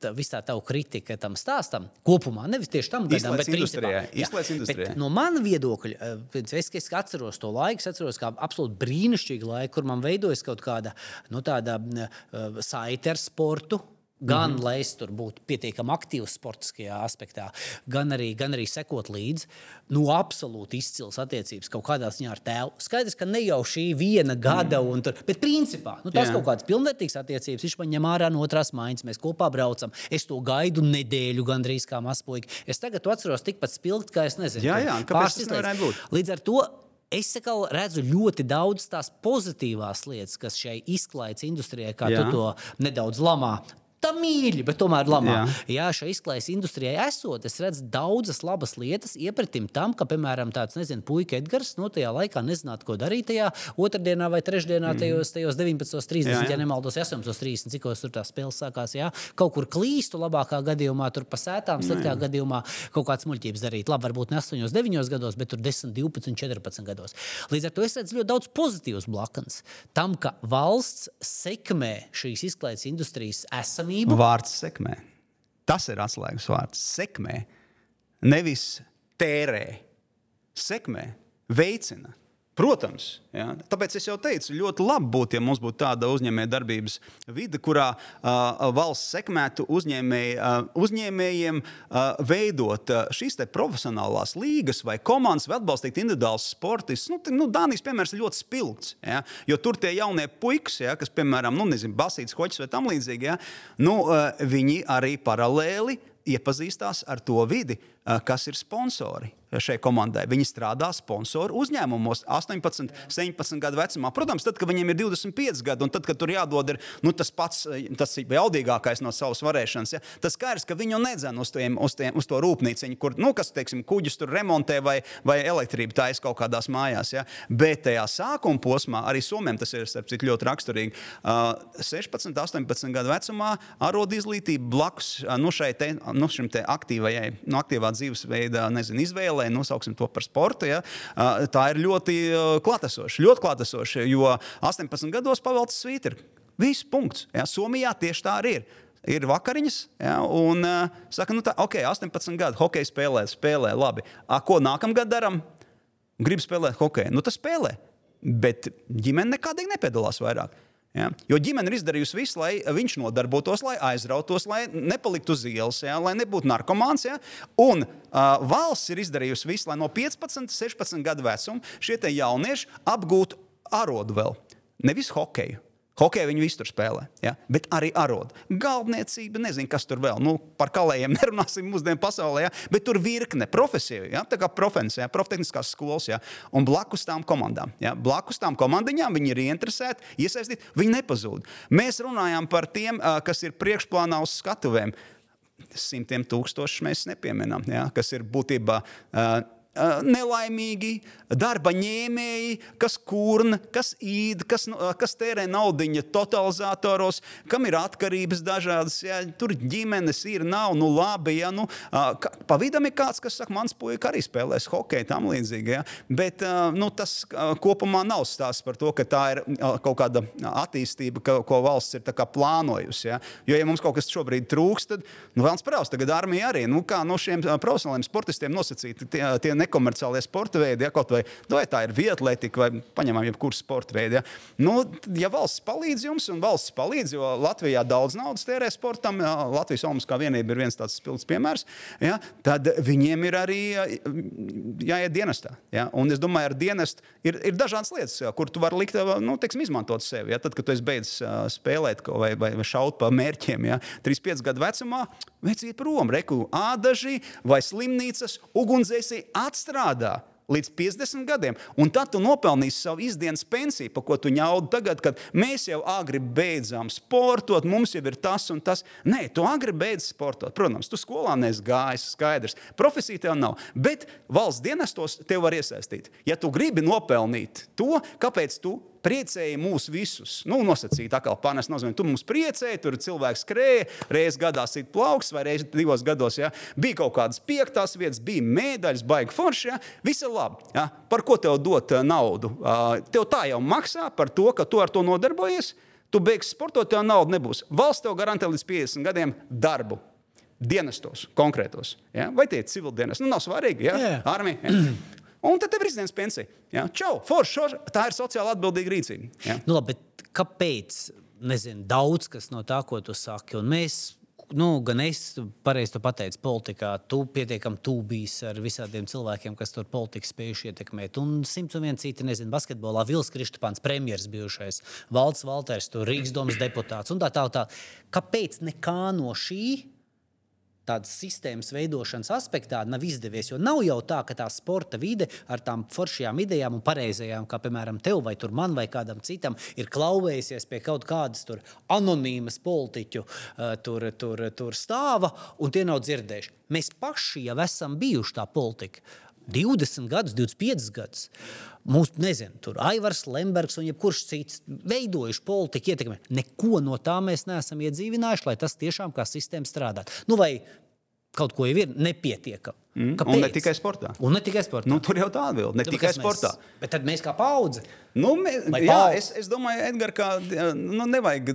tā, vis tā tava kritika tam stāstam, kopumā, nevis tieši tam gadam, bet industrijā. industrijā. No manas viedokļa, es, es atceros to laiku, es atceros kā absolūti brīnišķīgu laiku, kur man veidojas kaut kāda nu, tāda uh, saite ar sportu Gan mm -hmm. lai es tur būtu pietiekami aktīvs sportiskajā aspektā, gan arī, gan arī sekot līdzi. Nu, absolūti izcils attiecības kaut kādā ziņā ar tēvu. Skaidrs, ka ne jau šī viena gada, mm. tur, bet principā nu, tas kaut kādas pilnvērtīgas attiecības. Viņš man ņem ārā no otrās mājas, mēs kopā braucam. Es to gaidu nedēļu, gandrīz kā mazpuika. Es tagad to atceros tikpat spilgt, kā es nezinu, jā, jā, kāpēc tas nevarēja būt. Līdz ar to es redzu ļoti daudz tās pozitīvās lietas, kas šai izklaides industrijai, kā Jā. tu to nedaudz lamā, tā mīļi, bet tomēr lamā. Jā, Jā šai izklaides industrijai esot, es redzu daudzas labas lietas, iepratim tam, ka, piemēram, tāds, nezinu, puika Edgars, no tajā laikā nezinātu, ko darīt tajā otrdienā vai trešdienā, mm. tajos, tajos 19.30, jā, jā. ja nemaldos, 18.30, cikos tur tā spēle sākās. Jā, kaut kur klīstu, labākā gadījumā, tur pa sētām, sliktākā gadījumā kaut kādas muļķības darīt. Labi, varbūt ne 8, 9 gados, bet tur 10, 12, 14 gados. Līdz ar to es redzu ļoti daudz pozitīvas blaknes tam, ka valsts sekmē šīs izklaides industrijas esamību uzmanību. Vārds sekmē. Tas ir atslēgas vārds. Sekmē. Nevis tērē. Sekmē. Veicina. Protams, ja? tāpēc es jau teicu, ļoti labi būtu, ja mums būtu tāda uzņēmējdarbības vide, kurā uh, valsts sekmētu uzņēmēj, uh, uzņēmējiem uh, veidot uh, šīs profesionālās līgas vai komandas, vai atbalstīt individuālus sportistus. Nu, nu, Dānijas piemērs ir ļoti spilgts, ja? jo tur tie jaunie puikas, ja, kas, piemēram, nu, nezinu, basīts, hoķis vai tam līdzīgi, ja? nu, uh, viņi arī paralēli iepazīstās ar to vidi, uh, kas ir sponsori šai komandai. Viņi strādā sponsoru uzņēmumos 18, 17 gadu vecumā. Protams, tad, kad viņiem ir 25 gadi, un tad, kad tur jādod ir, nu, tas pats, tas jaudīgākais no savas varēšanas, ja, tas skaidrs, ka viņu nedzen uz, tiem, uz, tiem, uz to rūpnīciņu, kur, nu, kas, teiksim, kuģus tur remontē vai, vai elektrību taisa kaut kādās mājās. Ja. Bet tajā sākuma posmā arī Somijam tas ir citu, ļoti raksturīgi. Uh, 16, 18 gadu vecumā arod izglītība blakus uh, nu, šai te, nu, te aktīvajai, nu, aktīvā dzīvesveida nezinu, izvēlei spēlē, nosauksim to par sportu, ja, tā ir ļoti klātesoša. Ļoti klātesoša, jo 18 gados pavelcis svītri. Viss punkts. Ja, Somijā tieši tā arī ir ir vakariņas, ja, un uh, saka, nu tā, ok, 18 gadu hokeja spēlē, spēlē labi. A, ko nākamgad darām? Gribu spēlēt hokeju. Nu, tas spēlē, bet ģimene nekādīgi nepiedalās vairāk. Ja? Jo ģimene ir izdarījusi visu, lai viņš nodarbotos, lai aizrautos, lai nepaliktu uz ielas, ja? lai nebūtu narkomāns. Ja? Un uh, valsts ir izdarījusi visu, lai no 15, 16 gadu vecuma šie jaunieši apgūtu arodu vēl. Nevis hokeju, Hokeju viņi visur spēlē, ja? bet arī arodu. Galvniecība, nezinu, kas tur vēl. Nu, par kalējiem <laughs> nerunāsim mūsdienu pasaulē, ja? bet tur virkne profesiju, ja? tā kā profesija, ja? profitehniskās skolas. Ja? Un blakus tām komandām, ja? blakus tām komandiņām viņi ir ieinteresēti, iesaistīti, viņi nepazūd. Mēs runājam par tiem, kas ir priekšplānā uz skatuvēm. Simtiem tūkstošus mēs nepieminam, ja? kas ir būtībā. Uh, nelaimīgi, darba ņēmēji, kas kurna, kas īd, kas, kas tērē naudu totalizatoros, kam ir atkarības dažādas. Ja, tur ģimenes ir, nav, nu labi. Ja, nu, pa vidam ir kāds, kas saka, mans puika arī spēlēs hokeju, tam līdzīgi. Ja, bet nu, tas kopumā nav stāsts par to, ka tā ir kaut kāda attīstība, ka, ko valsts ir plānojusi. Ja. Jo, ja mums kaut kas šobrīd trūkst, tad nu, vēlams praus, tagad armija arī. Nu, kā no šiem profesionāliem sportistiem nosacīti tie, tie nekomerciālie sporta veidi, ja kaut vai, nu, vai tā ir vietletika vai paņemam jebkuru sporta veidu. Ja. Nu, ja valsts palīdz jums, un valsts palīdz, jo Latvijā daudz naudas tērē sportam, ja, Latvijas Olimpiskā vienība ir viens tāds spilgts piemērs, ja, tad viņiem ir arī jāiet dienestā. Ja. Un es domāju, ar dienestu ir, ir dažādas lietas, ja, kur tu vari likt, nu, teiksim, izmantot sevi. Ja. Tad, kad tu esi beidzis spēlēt vai, vai, vai šaut pa mērķiem, ja, 3-5 gadu vecumā, veciet prom, reku ādaži vai slimnīcas, ugunsdzēsī atstrādā līdz 50 gadiem. Un tad tu nopelnīsi savu izdienas pensiju, par ko tu ņaudi tagad, kad mēs jau agri beidzām sportot, mums jau ir tas un tas. Nē, tu agri beidz sportot. Protams, tu skolā neesi gājis, skaidrs. Profesija tev nav, bet valsts dienestos tev var iesaistīt. Ja tu gribi nopelnīt to, kāpēc tu priecēja mūs visus. Nu, nosacīt, atkal pārnest nozīmē, tu mums priecēji, tur cilvēks skrēja, reizes gadā sit plauks, vai reizes divos gados. Ja? Bija kaut kādas piektās vietas, bija medaļas, baigi forši. Ja? Viss ir labi. Ja? Par ko tev dot uh, naudu? Uh, tev tā jau maksā par to, ka tu ar to nodarbojies. Tu beigsi sportot, tev nauda nebūs. Valsts tev garantē līdz 50 gadiem darbu dienestos, konkrētos. Ja? Vai tie ir civildienas? Nu, nav svarīgi. Ja? Yeah. Armija. Ja? Un tad tev ir izdevums pensija. Ja? Čau, forši, tā ir sociāli atbildīga rīcība. Ja? Nu, labi, kāpēc? Nezinu, daudz kas no tā, ko tu saki. Un mēs nu, gan es pareizi pateicu, politikā, tu pietiekami tūbīs ar visādiem cilvēkiem, kas tur politiku spējuši ietekmēt. Un simts un viens citi, nezinu, basketbolā Vils Kristapāns, premjeras bijušais, Valds Valters, Rīgas domas deputāts un tā tālāk. Tā. Kāpēc nekā no šī tādas sistēmas veidošanas aspektā nav izdevies. Jo nav jau tā, ka tā sporta vide ar tām foršajām idejām un pareizajām, kā piemēram tev vai man vai kādam citam, ir klauvējusies pie kaut kādas anonīmas politiķu uh, tur, tur, tur stāva, un tie nav dzirdējuši. Mēs paši jau esam bijuši tā politika. 20 gadus, 25 gadus. Mūsu, nezinu, tur Aivars Lembergs un jebkurš cits veidojuši politiku ietekmi. Neko no tā mēs neesam iedzīvinājuši, lai tas tiešām kā sistēma strādātu. Nu, vai kaut ko jau ir nepietiekami. Mm. Kāpēc? Un ne tikai sportā. Un ne tikai sportā. Nu, tur jau tā atbilde. Ne nu, tikai sportā. Mēs, bet tad mēs kā paudze. Nu, mē, jā, paudze. es, es domāju, Edgars, ka nu, nevajag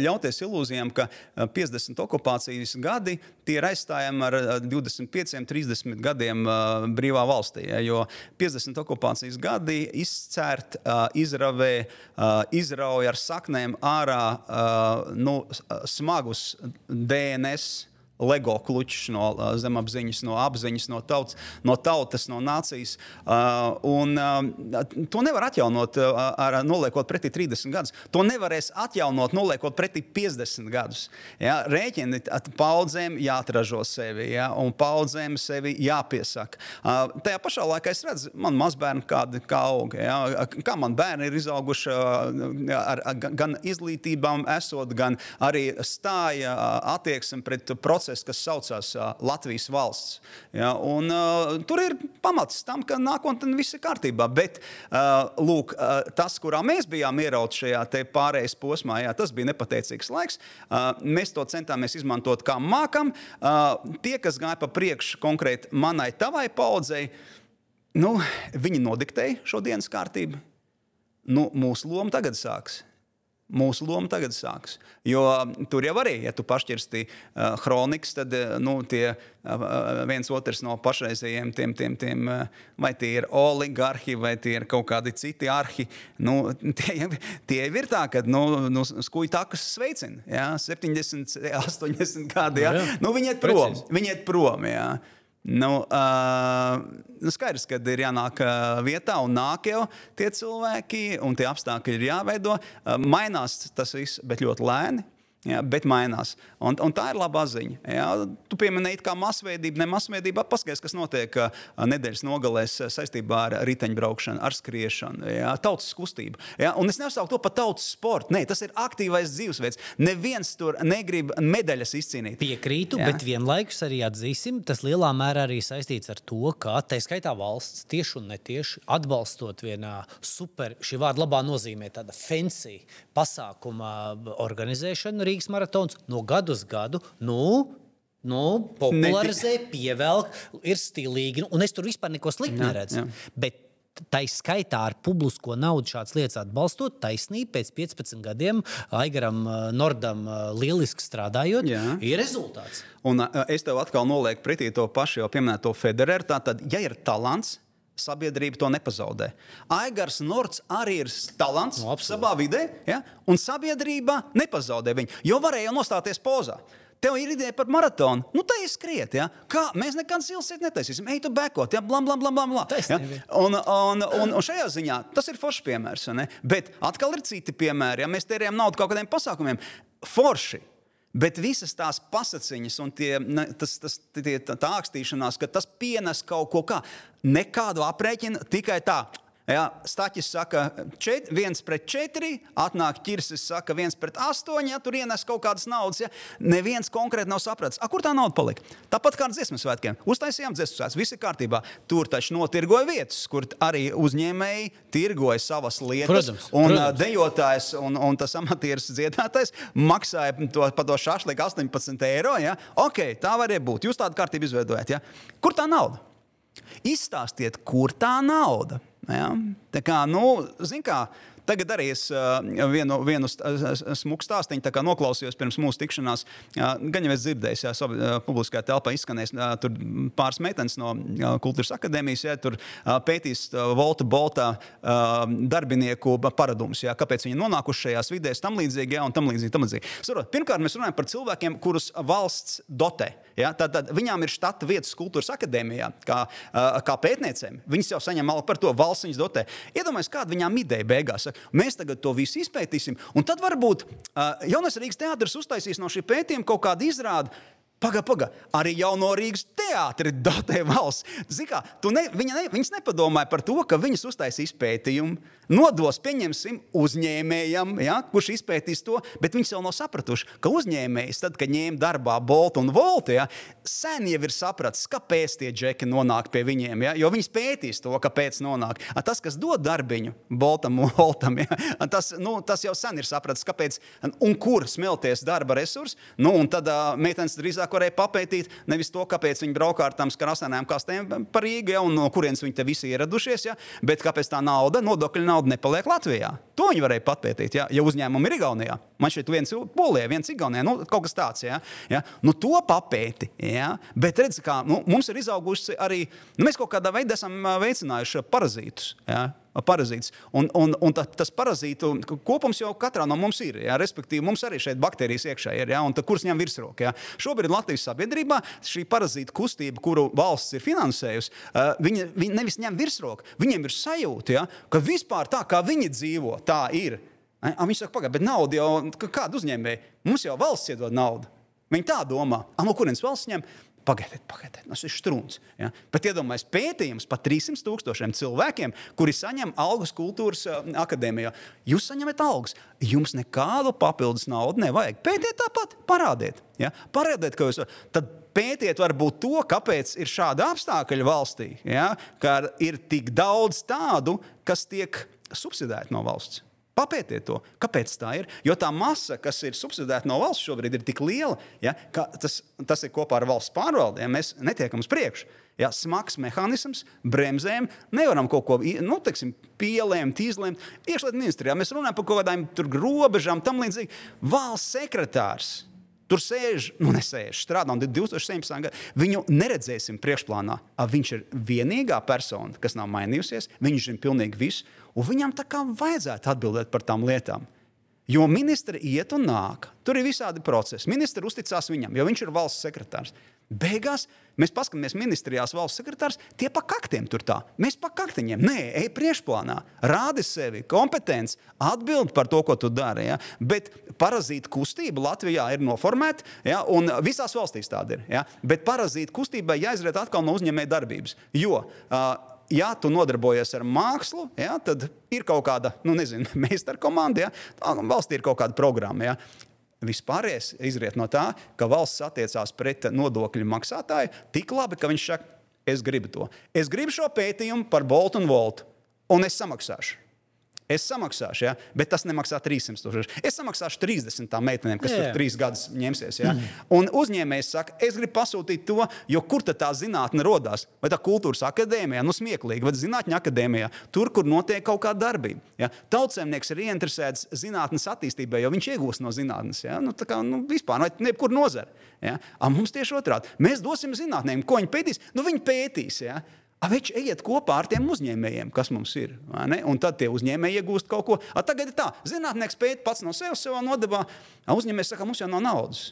ļauties ilūzijām, ka 50 okupācijas gadi ir aizstājami ar 25, 30 gadiem brīvā valstī. Jo 50 okupācijas gadi izcērt, izravē, izrauja ar saknēm ārā nu, smagus DNS LEGO klučs no uh, zemapziņas, no apziņas, no tautas, no, tautas, no nācijas. Uh, un, uh, to nevar atjaunot, uh, ar, noliekot pretī 30 gadus. To nevarēs atjaunot, noliekot pretī 50 gadus. Ja? Rēķini paudzēm jāatražo sevi, ja? un paudzēm sevi jāpiesaka. Uh, tajā pašā laikā es redzu, man mazbērni kādi kā aug. Ja? Kā man bērni ir izauguši uh, ar, ar, gan izglītībām, esot, gan arī stāja uh, attieksme pret procesu procesu, kas saucās Latvijas valsts. Ja, un, tur ir pamats tam, ka nākotnē viss ir kārtībā. Bet lūk, tas, kurā mēs bijām ierauti šajā pārējais posmā, jā, tas bija nepateicīgs laiks. Mēs to centāmies izmantot kā mākam. Tie, kas gāja pa priekšu konkrēti manai, tavai paudzei, nu, viņi nodiktēja šo dienas kārtību. Nu, mūsu loma tagad sāksies. Mūsu loma tagad sāks. Jo tur jau arī, ja tu pašķirsti uh, kronikas, tad uh, nu, tie uh, viens otrs no pašreizējiem tiem, tiem, tiem uh, vai tie ir oligarhi, vai tie ir kaut kādi citi arhi, nu, <laughs> tie, tie ir tā, ka nu, nu, skuju takus sveicina. Ja? 70, 80 gadi. Ja? Nu, viņi iet prom. Viņi iet prom ja? Nu, uh, nu skaidrs, ka ir jānāk vietā un nāk jau tie cilvēki, un tie apstākļi ir jāveido. Uh, mainās tas viss, bet ļoti lēni. Jā, bet mainās. Un, un tā ir laba ziņa. Jā. Tu pieminēji, kā masveidība, ne masveidība. Paskaties, kas notiek nedēļas nogalēs saistībā ar riteņbraukšanu, ar skriešanu, jā, tautas kustību. Jā. Un es nesaucu to par tautas sportu. Nē, tas ir aktīvais dzīvesveids. Neviens tur negrib medaļas izcīnīt. Piekrītu, jā. bet vienlaikus arī atzīsim, tas lielā mērā arī saistīts ar to, ka tā skaitā valsts tieši un netieši atbalstot vienā super, šī vārda labā nozīmē, tāda fancy pasākuma organizēšanu Rīgas maratons no gadu uz gadu. Nu, Nu, popularizē, pievelk, ir stilīgi. Un es tur vispār neko sliktu neredzu. Bet tā skaitā ar publisko naudu šādas lietas atbalstot, taisnība pēc 15 gadiem Aigaram Nordam lieliski strādājot, Jā. ir rezultāts. Un es tev atkal nolieku pretī to pašu jau pieminēto Federeru. Tātad, ja ir talants, sabiedrība to nepazaudē. Aigars Nords arī ir talants no, savā vidē, ja? un sabiedrība nepazaudē viņu, jo varēja nostāties pozā. Tev ir ideja par maratonu. Nu, tā ir skriet. Ja? Kā mēs nekad silsiet netaisīsim. Ej, tu bekot, ja? blam, blam, blam, blam. blam. Ja? Un, un, un, un šajā ziņā tas ir foršs piemērs. Bet atkal ir citi piemēri. Ja mēs tērējam naudu kaut kādiem pasākumiem, forši. Bet visas tās pasakiņas un tie, tas, tas, tie, tā, ākstīšanās, ka tas pienes kaut ko kā, nekādu aprēķinu, tikai tā Ja, Staķis saka, čet, viens pret četri, atnāk ķirsis, saka, viens pret astoņi, ja tur ienes kaut kādas naudas. Ja. Neviens konkrēti nav sapratis, A, kur tā nauda palika. Tāpat kā ar dziesmu svētkiem. Uztaisījām dziesmu svētkus, viss ir kārtībā. Tur taču notirgoja vietas, kur arī uzņēmēji tirgoja savas lietas. Protams, un protams. dejotājs un, un tas amatieris dziedātājs maksāja to, par to šāšliku 18 eiro. Ja. Ok, tā varēja būt. Jūs tādu kārtību izveidojat. Ja. Kur tā nauda? Izstāstiet, kur tā nauda. Ja? Tā kā, nu, zin kā, Tagad arī es vienu, vienu smuku stāstu noklausījos pirms mūsu tikšanās. Gan jau es dzirdēju, ja uh, publiskajā telpā izskanēs tur pāris meitenes no Kultūras akadēmijas, ja tur pētīs Volta Bolta darbinieku paradumus, ja, kāpēc viņi nonākuši šajās vidēs, tam līdzīgi, ja, un tam līdzīgi. Tam līdzīgi. Sarot, pirmkārt, mēs runājam par cilvēkiem, kurus valsts dotē. Ja, tad, tad viņām ir štata vietas kultūras akadēmijā, kā, kā pētniecēm. Viņas jau saņem algu par to, valsts viņas dotē. Iedomājieties, kāda viņām ideja beigās. Mēs tagad to visu izpētīsim, un tad varbūt uh, Jaunais Rīgas teātris uztaisīs no šī pētījuma kaut kādu izrādi. Pagaid, pagaid, arī jauno Rīgas teātris dotē valsts. Kā, ne, viņa ne, viņas nepadomāja par to, ka viņas uztaisīs izpētījumu, nodos, pieņemsim, uzņēmējam, ja, kurš izpētīs to, bet viņi jau nav sapratuši, ka uzņēmējs, tad, kad ņēma darbā Boltu un Voltu, ja, sen jau ir sapratis, kāpēc tie džeki nonāk pie viņiem. Ja, jo viņi pētīs to, kāpēc nonāk. A, tas, kas dod darbiņu Boltam un Voltam, ja, tas, nu, tas jau sen ir sapratis, kāpēc un kur smelties darba resursi. Nu, un tad uh, meitenes drīzāk varēja papētīt nevis to, kāpēc viņi braukā ar tām krāsainām kastēm pa Rīgu, ja, un no kurienes viņi te visi ieradušies, ja, bet kāpēc tā nauda, nodokļu nauda nepaliek Latvijā. To viņi varēja papētīt, ja, ja uzņēmumi ir Igaunijā. Man šeit viens Polijā, viens Igaunijā, nu, kaut kas tāds. Ja, ja. Nu, to papēti. Ja. Bet redz, kā nu, mums ir izaugusi arī, nu, mēs kaut kādā veidā esam veicinājuši parazītus. Ja parazīts. Un, un, un tā, tas parazītu kopums jau katrā no mums ir. Jā, respektīvi, mums arī šeit baktērijas iekšā ir. Jā, un tā, kuras ņem virsroku? Jā. Šobrīd Latvijas sabiedrībā šī parazīta kustība, kuru valsts ir finansējusi, viņi, viņi nevis ņem virsroku, viņiem ir sajūta, jā, ka vispār tā, kā viņi dzīvo, tā ir. Viņi saka, pagaidi, bet nauda jau kāda uzņēmēja? Mums jau valsts iedod naudu. Viņi tā domā, no kurienes valsts ņem? Pagaidiet, pagaidiet, tas ir strūns. Ja? Bet iedomājieties, pētījums par 300 tūkstošiem cilvēkiem, kuri saņem algas kultūras uh, akadēmijā. Jūs saņemat algas, jums nekādu papildus naudu nevajag. Pētiet tāpat, parādiet. Ja? Parādiet, ka jūs tad pētiet varbūt to, kāpēc ir šādi apstākļi valstī, ja? ka ir tik daudz tādu, kas tiek subsidēti no valsts. Papētiet to, kāpēc tā ir. Jo tā masa, kas ir subsidēta no valsts šobrīd, ir tik liela, ja, ka tas, tas ir kopā ar valsts pārvaldi. Ja, mēs netiekam uz priekšu. Ja, smags mehānisms, bremzēm, nevaram kaut ko nu, teiksim, pielēmt, izlemt. Iekšlietu ministrijā mēs runājam par kaut kādām robežām, tam līdzīgi. Valsts sekretārs Tur sēž, nu, nesēž, strādā no 2017. gada. Viņu neredzēsim priekšplānā. Viņš ir vienīgā persona, kas nav mainījusies. Viņš zina pilnīgi visu, un viņam tā kā vajadzētu atbildēt par tām lietām. Jo ministri iet un nāk. Tur ir visādi procesi. Ministri uzticās viņam, jo viņš ir valsts sekretārs. Beigās mēs paskatāmies ministrijās, valsts sekretārs, tie pa kaktiem tur tā. Mēs pa kaktiņiem. Nē, ej priekšplānā, rādi sevi, kompetence, atbild par to, ko tu dari. Ja? Bet parazīta kustība Latvijā ir noformēta, ja? un visās valstīs tāda ir. Ja? Bet parazīta kustībai jāizriet atkal no uzņēmēja darbības. Jo, uh, ja tu nodarbojies ar mākslu, ja, tad ir kaut kāda, nu, nezinu, <laughs> meistara komanda, ja, valstī ir kaut kāda programma. Ja. Vispārējais izriet no tā, ka valsts attiecās pret nodokļu maksātāju tik labi, ka viņš saka, es gribu to. Es gribu šo pētījumu par Boltu un Voltu, un es samaksāšu. Es samaksāšu, ja? bet tas nemaksā 300 tūkstoši. Es samaksāšu 30 tām meitenēm, kas jā, jā. tur trīs gadus ņemsies. Ja? Mm. Un uzņēmējs saka, es gribu pasūtīt to, jo kur tā zinātne radās? Vai tā kultūras akadēmijā, nu smieklīgi, vai zinātņu akadēmijā, tur, kur notiek kaut kāda darbība. Ja? Tautsēmnieks ir ieinteresēts zinātnes attīstībā, jo viņš iegūst no zinātnes. Ja? Nu, kā, nu, vispār, vai nebkur nozara. Ja? A, mums tieši otrādi. Mēs dosim zinātnēm, ko viņi pētīs. Nu, viņi pētīs. Ja? Viņš ejiet kopā ar tiem uzņēmējiem, kas mums ir. Un tad tie uzņēmēji iegūst kaut ko. A, tagad ir tā, zinātnēks pēt pats no sevis savā nodevā. Uzņēmējs saka, mums jau nav naudas.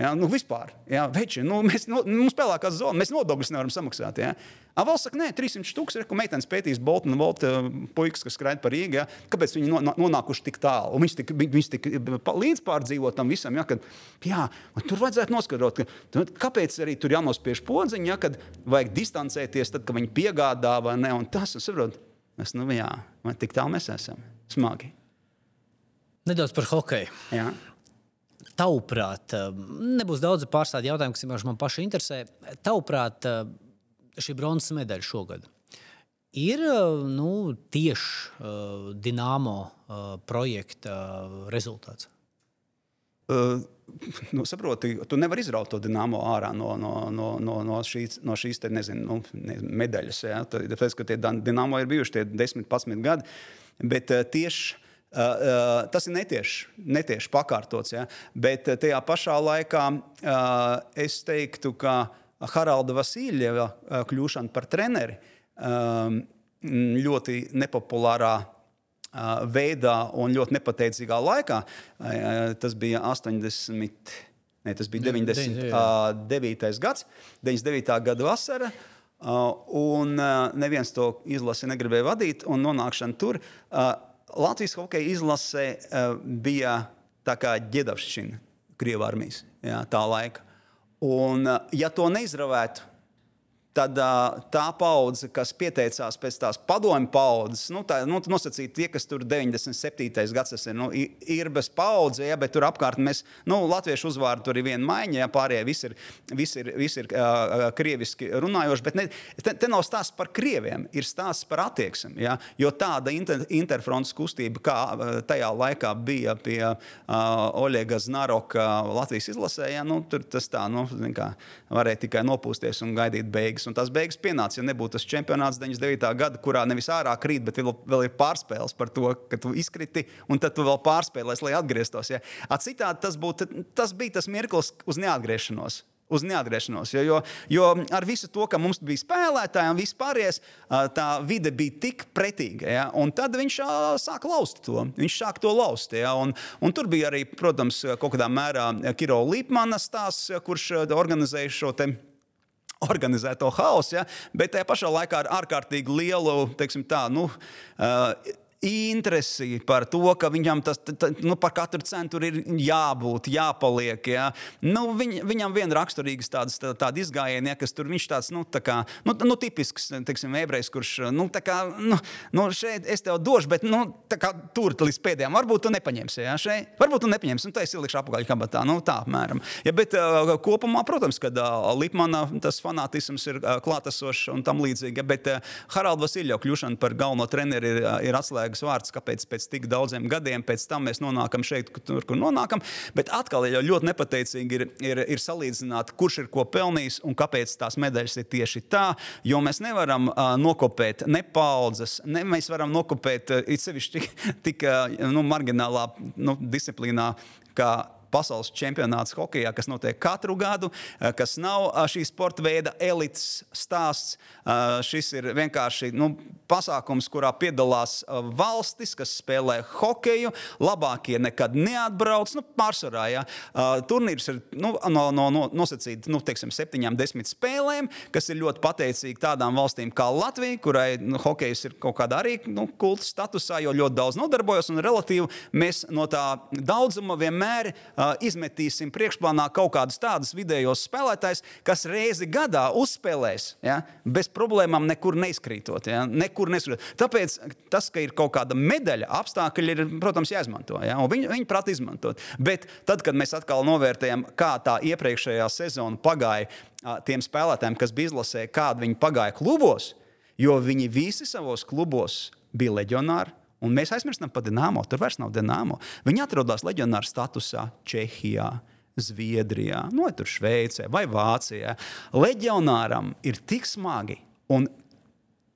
Ja, nu, vispār, ja, veči, nu, mēs, nu, mums pelēkās zonas, mēs nodokļus nevaram samaksāt. Ja. A, valsts saka, nē, 300 stūks ir, ko meitenes pētīs Bolta un Volta uh, puikas, kas skraida par Rīgā. Ja. Kāpēc viņi no, nonākuši tik tālu? Viņas tik, viņas tik līdz pārdzīvot tam visam. Ja, kad, jā, tur vajadzētu noskaidrot, ka, kāpēc arī tur jānospiež podziņa, ja, kad vajag distancēties, tad, kad viņi piegādā vai ne. Un tas, saprot, es, nu, jā, tik tālu mēs esam. Smagi. Nedaudz par hokeju. Jā. Tavuprāt, eh, nebūs daudz pārstāvju jautājumu, kas man paši interesē. Tavuprāt, eh, šī bronzas medaļa šogad ir eh, nu, tieši Dienāmo projekta rezultāts. Uh, nu, saproti, tu nevari izraut to dīnāmo ārā no, no, no, no, no šīs, no šīs te, nezinu, nu, medaļas. Ja? Tāpēc, ka tie dīnāmo ir bijuši tie 10, 11 gadi. Bet tieši Uh, tas ir netieši, netieši pakārtots. Ja? Bet uh, tajā pašā laikā uh, es teiktu, ka Haralda Vasiljeva kļūšana par treneri uh, ļoti nepopulārā uh, veidā un ļoti nepateicīgā laikā. Tas bija 80. Ne, tas bija 99. gads, 99. gada vasara. Un neviens to izlasi negribēja vadīt, un nonākšana tur. Uh, Latvijas hokeja izlasē uh, bija tā kā ģedavšķina Krievijas armijas jā, tā laika. Un, uh, ja to neizravētu, tad tā paudze, kas pieteicās pēc tās padomju paudzes, nu, tā nu, nosacīta tie, kas tur 97. gadsimta ir, nu, ir bez paudzes, ja, bet tur apkārt mēs, nu, latviešu uzvārdu tur ir viena maiņa, ja pārējie visi ir, visi ir, visi ir uh, krieviski runājoši, bet ne, te, te nav stāsts par krieviem, ir stāsts par attieksmi, ja, jo tāda inter, interfronts kustība, kā tajā laikā bija pie uh, Oļega Znaroka Latvijas izlasē, ja, nu, tur tas tā, nu, kā, varēja tikai nopūsties un gaidīt beigas beigas. Un tās beigas pienāca, ja nebūtu tas čempionāts 99. gada, kurā nevis ārā krīt, bet vēl, vēl ir pārspēles par to, ka tu izkriti un tad tu vēl pārspēlēsi, lai atgrieztos. Ja. Citādi tas, būtu, tas bija tas mirklis uz neatgriešanos uz neatgriešanos. Jo, jo, jo ar visu to, ka mums bija spēlētāji un vispārējais, tā vide bija tik pretīga. Ja? Un tad viņš sāka laust to. Viņš sāka to laust. Ja? Un, un tur bija arī, protams, kaut kādā mērā Kiro Līpmana stāsts, kurš organizēja šo te <laughs> organizēto haosu, ja? bet tajā pašā laikā ar ārkārtīgi lielu, teiksim tā, nu, uh, interesi par to, ka viņam tas tā, nu, par katru cenu ir jābūt, jāpaliek. Ja? Nu, viņ, viņam vien raksturīgas tādas tā, tāda izgājiena, ja, kas tur viņš tāds nu, tā kā, nu, nu, tipisks teiksim, ebrejs, kurš nu, kā, nu, nu, šeit es tev došu, bet nu, kā, tur līdz pēdējiem varbūt tu nepaņemsi. Ja? Šeit, varbūt tu nepaņemsi, un tā es ielikšu apakaļ kabatā. Nu, tā apmēram. Ja, bet uh, kopumā, protams, kad uh, Lipmana tas fanātisms ir uh, klātesošs un tam līdzīgi. Bet uh, Haralds Vasiljovs kļūšana par galveno treneri ir, uh, ir atslēga atslēgas vārds, kāpēc pēc tik daudziem gadiem pēc tam mēs nonākam šeit, kur, kur nonākam. Bet atkal jau ļoti nepateicīgi ir, ir, ir salīdzināt, kurš ir ko pelnījis un kāpēc tās medaļas ir tieši tā. Jo mēs nevaram uh, nokopēt ne paudzes, ne mēs varam nokopēt uh, it sevišķi tik, tik uh, nu, marginālā nu, disciplīnā kā pasaules čempionāts hokeja, kas notiek katru gadu, uh, kas nav uh, šī sporta veida elites stāsts. Uh, šis ir vienkārši nu, pasākums, kurā piedalās valstis, kas spēlē hokeju. Labākie nekad neatbrauc. Nu, pārsvarā ja. turnīrs ir nu, no, no, no, nosacīts nu, teiksim, septiņām, desmit spēlēm, kas ir ļoti pateicīgi tādām valstīm kā Latvija, kurai nu, hokejs ir kaut kādā arī nu, kulta statusā, jo ļoti daudz nodarbojas. Un relatīvi mēs no tā daudzuma vienmēr uh, izmetīsim priekšplānā kaut kādus tādus vidējos spēlētājus, kas reizi gadā uzspēlēs ja, bez problēmām, nekur neizkrītot. Ja, nekur neizkrītot. Tāpēc tas, ka ir kaut kāda medaļa, apstākļi ir, protams, jāizmanto. Ja, viņi, viņi prāt izmantot. Bet tad, kad mēs atkal novērtējam, kā tā iepriekšējā sezona pagāja uh, tiem spēlētājiem, kas bija izlasē, kāda viņi pagāja klubos, jo viņi visi savos klubos bija leģionāri. Un mēs aizmirstam par Dienāmo. Tur vairs nav Dienāmo. Viņi atrodas leģionāra statusā Čehijā. Zviedrijā, no nu, Šveicē vai Vācijā. Leģionāram ir tik smagi, un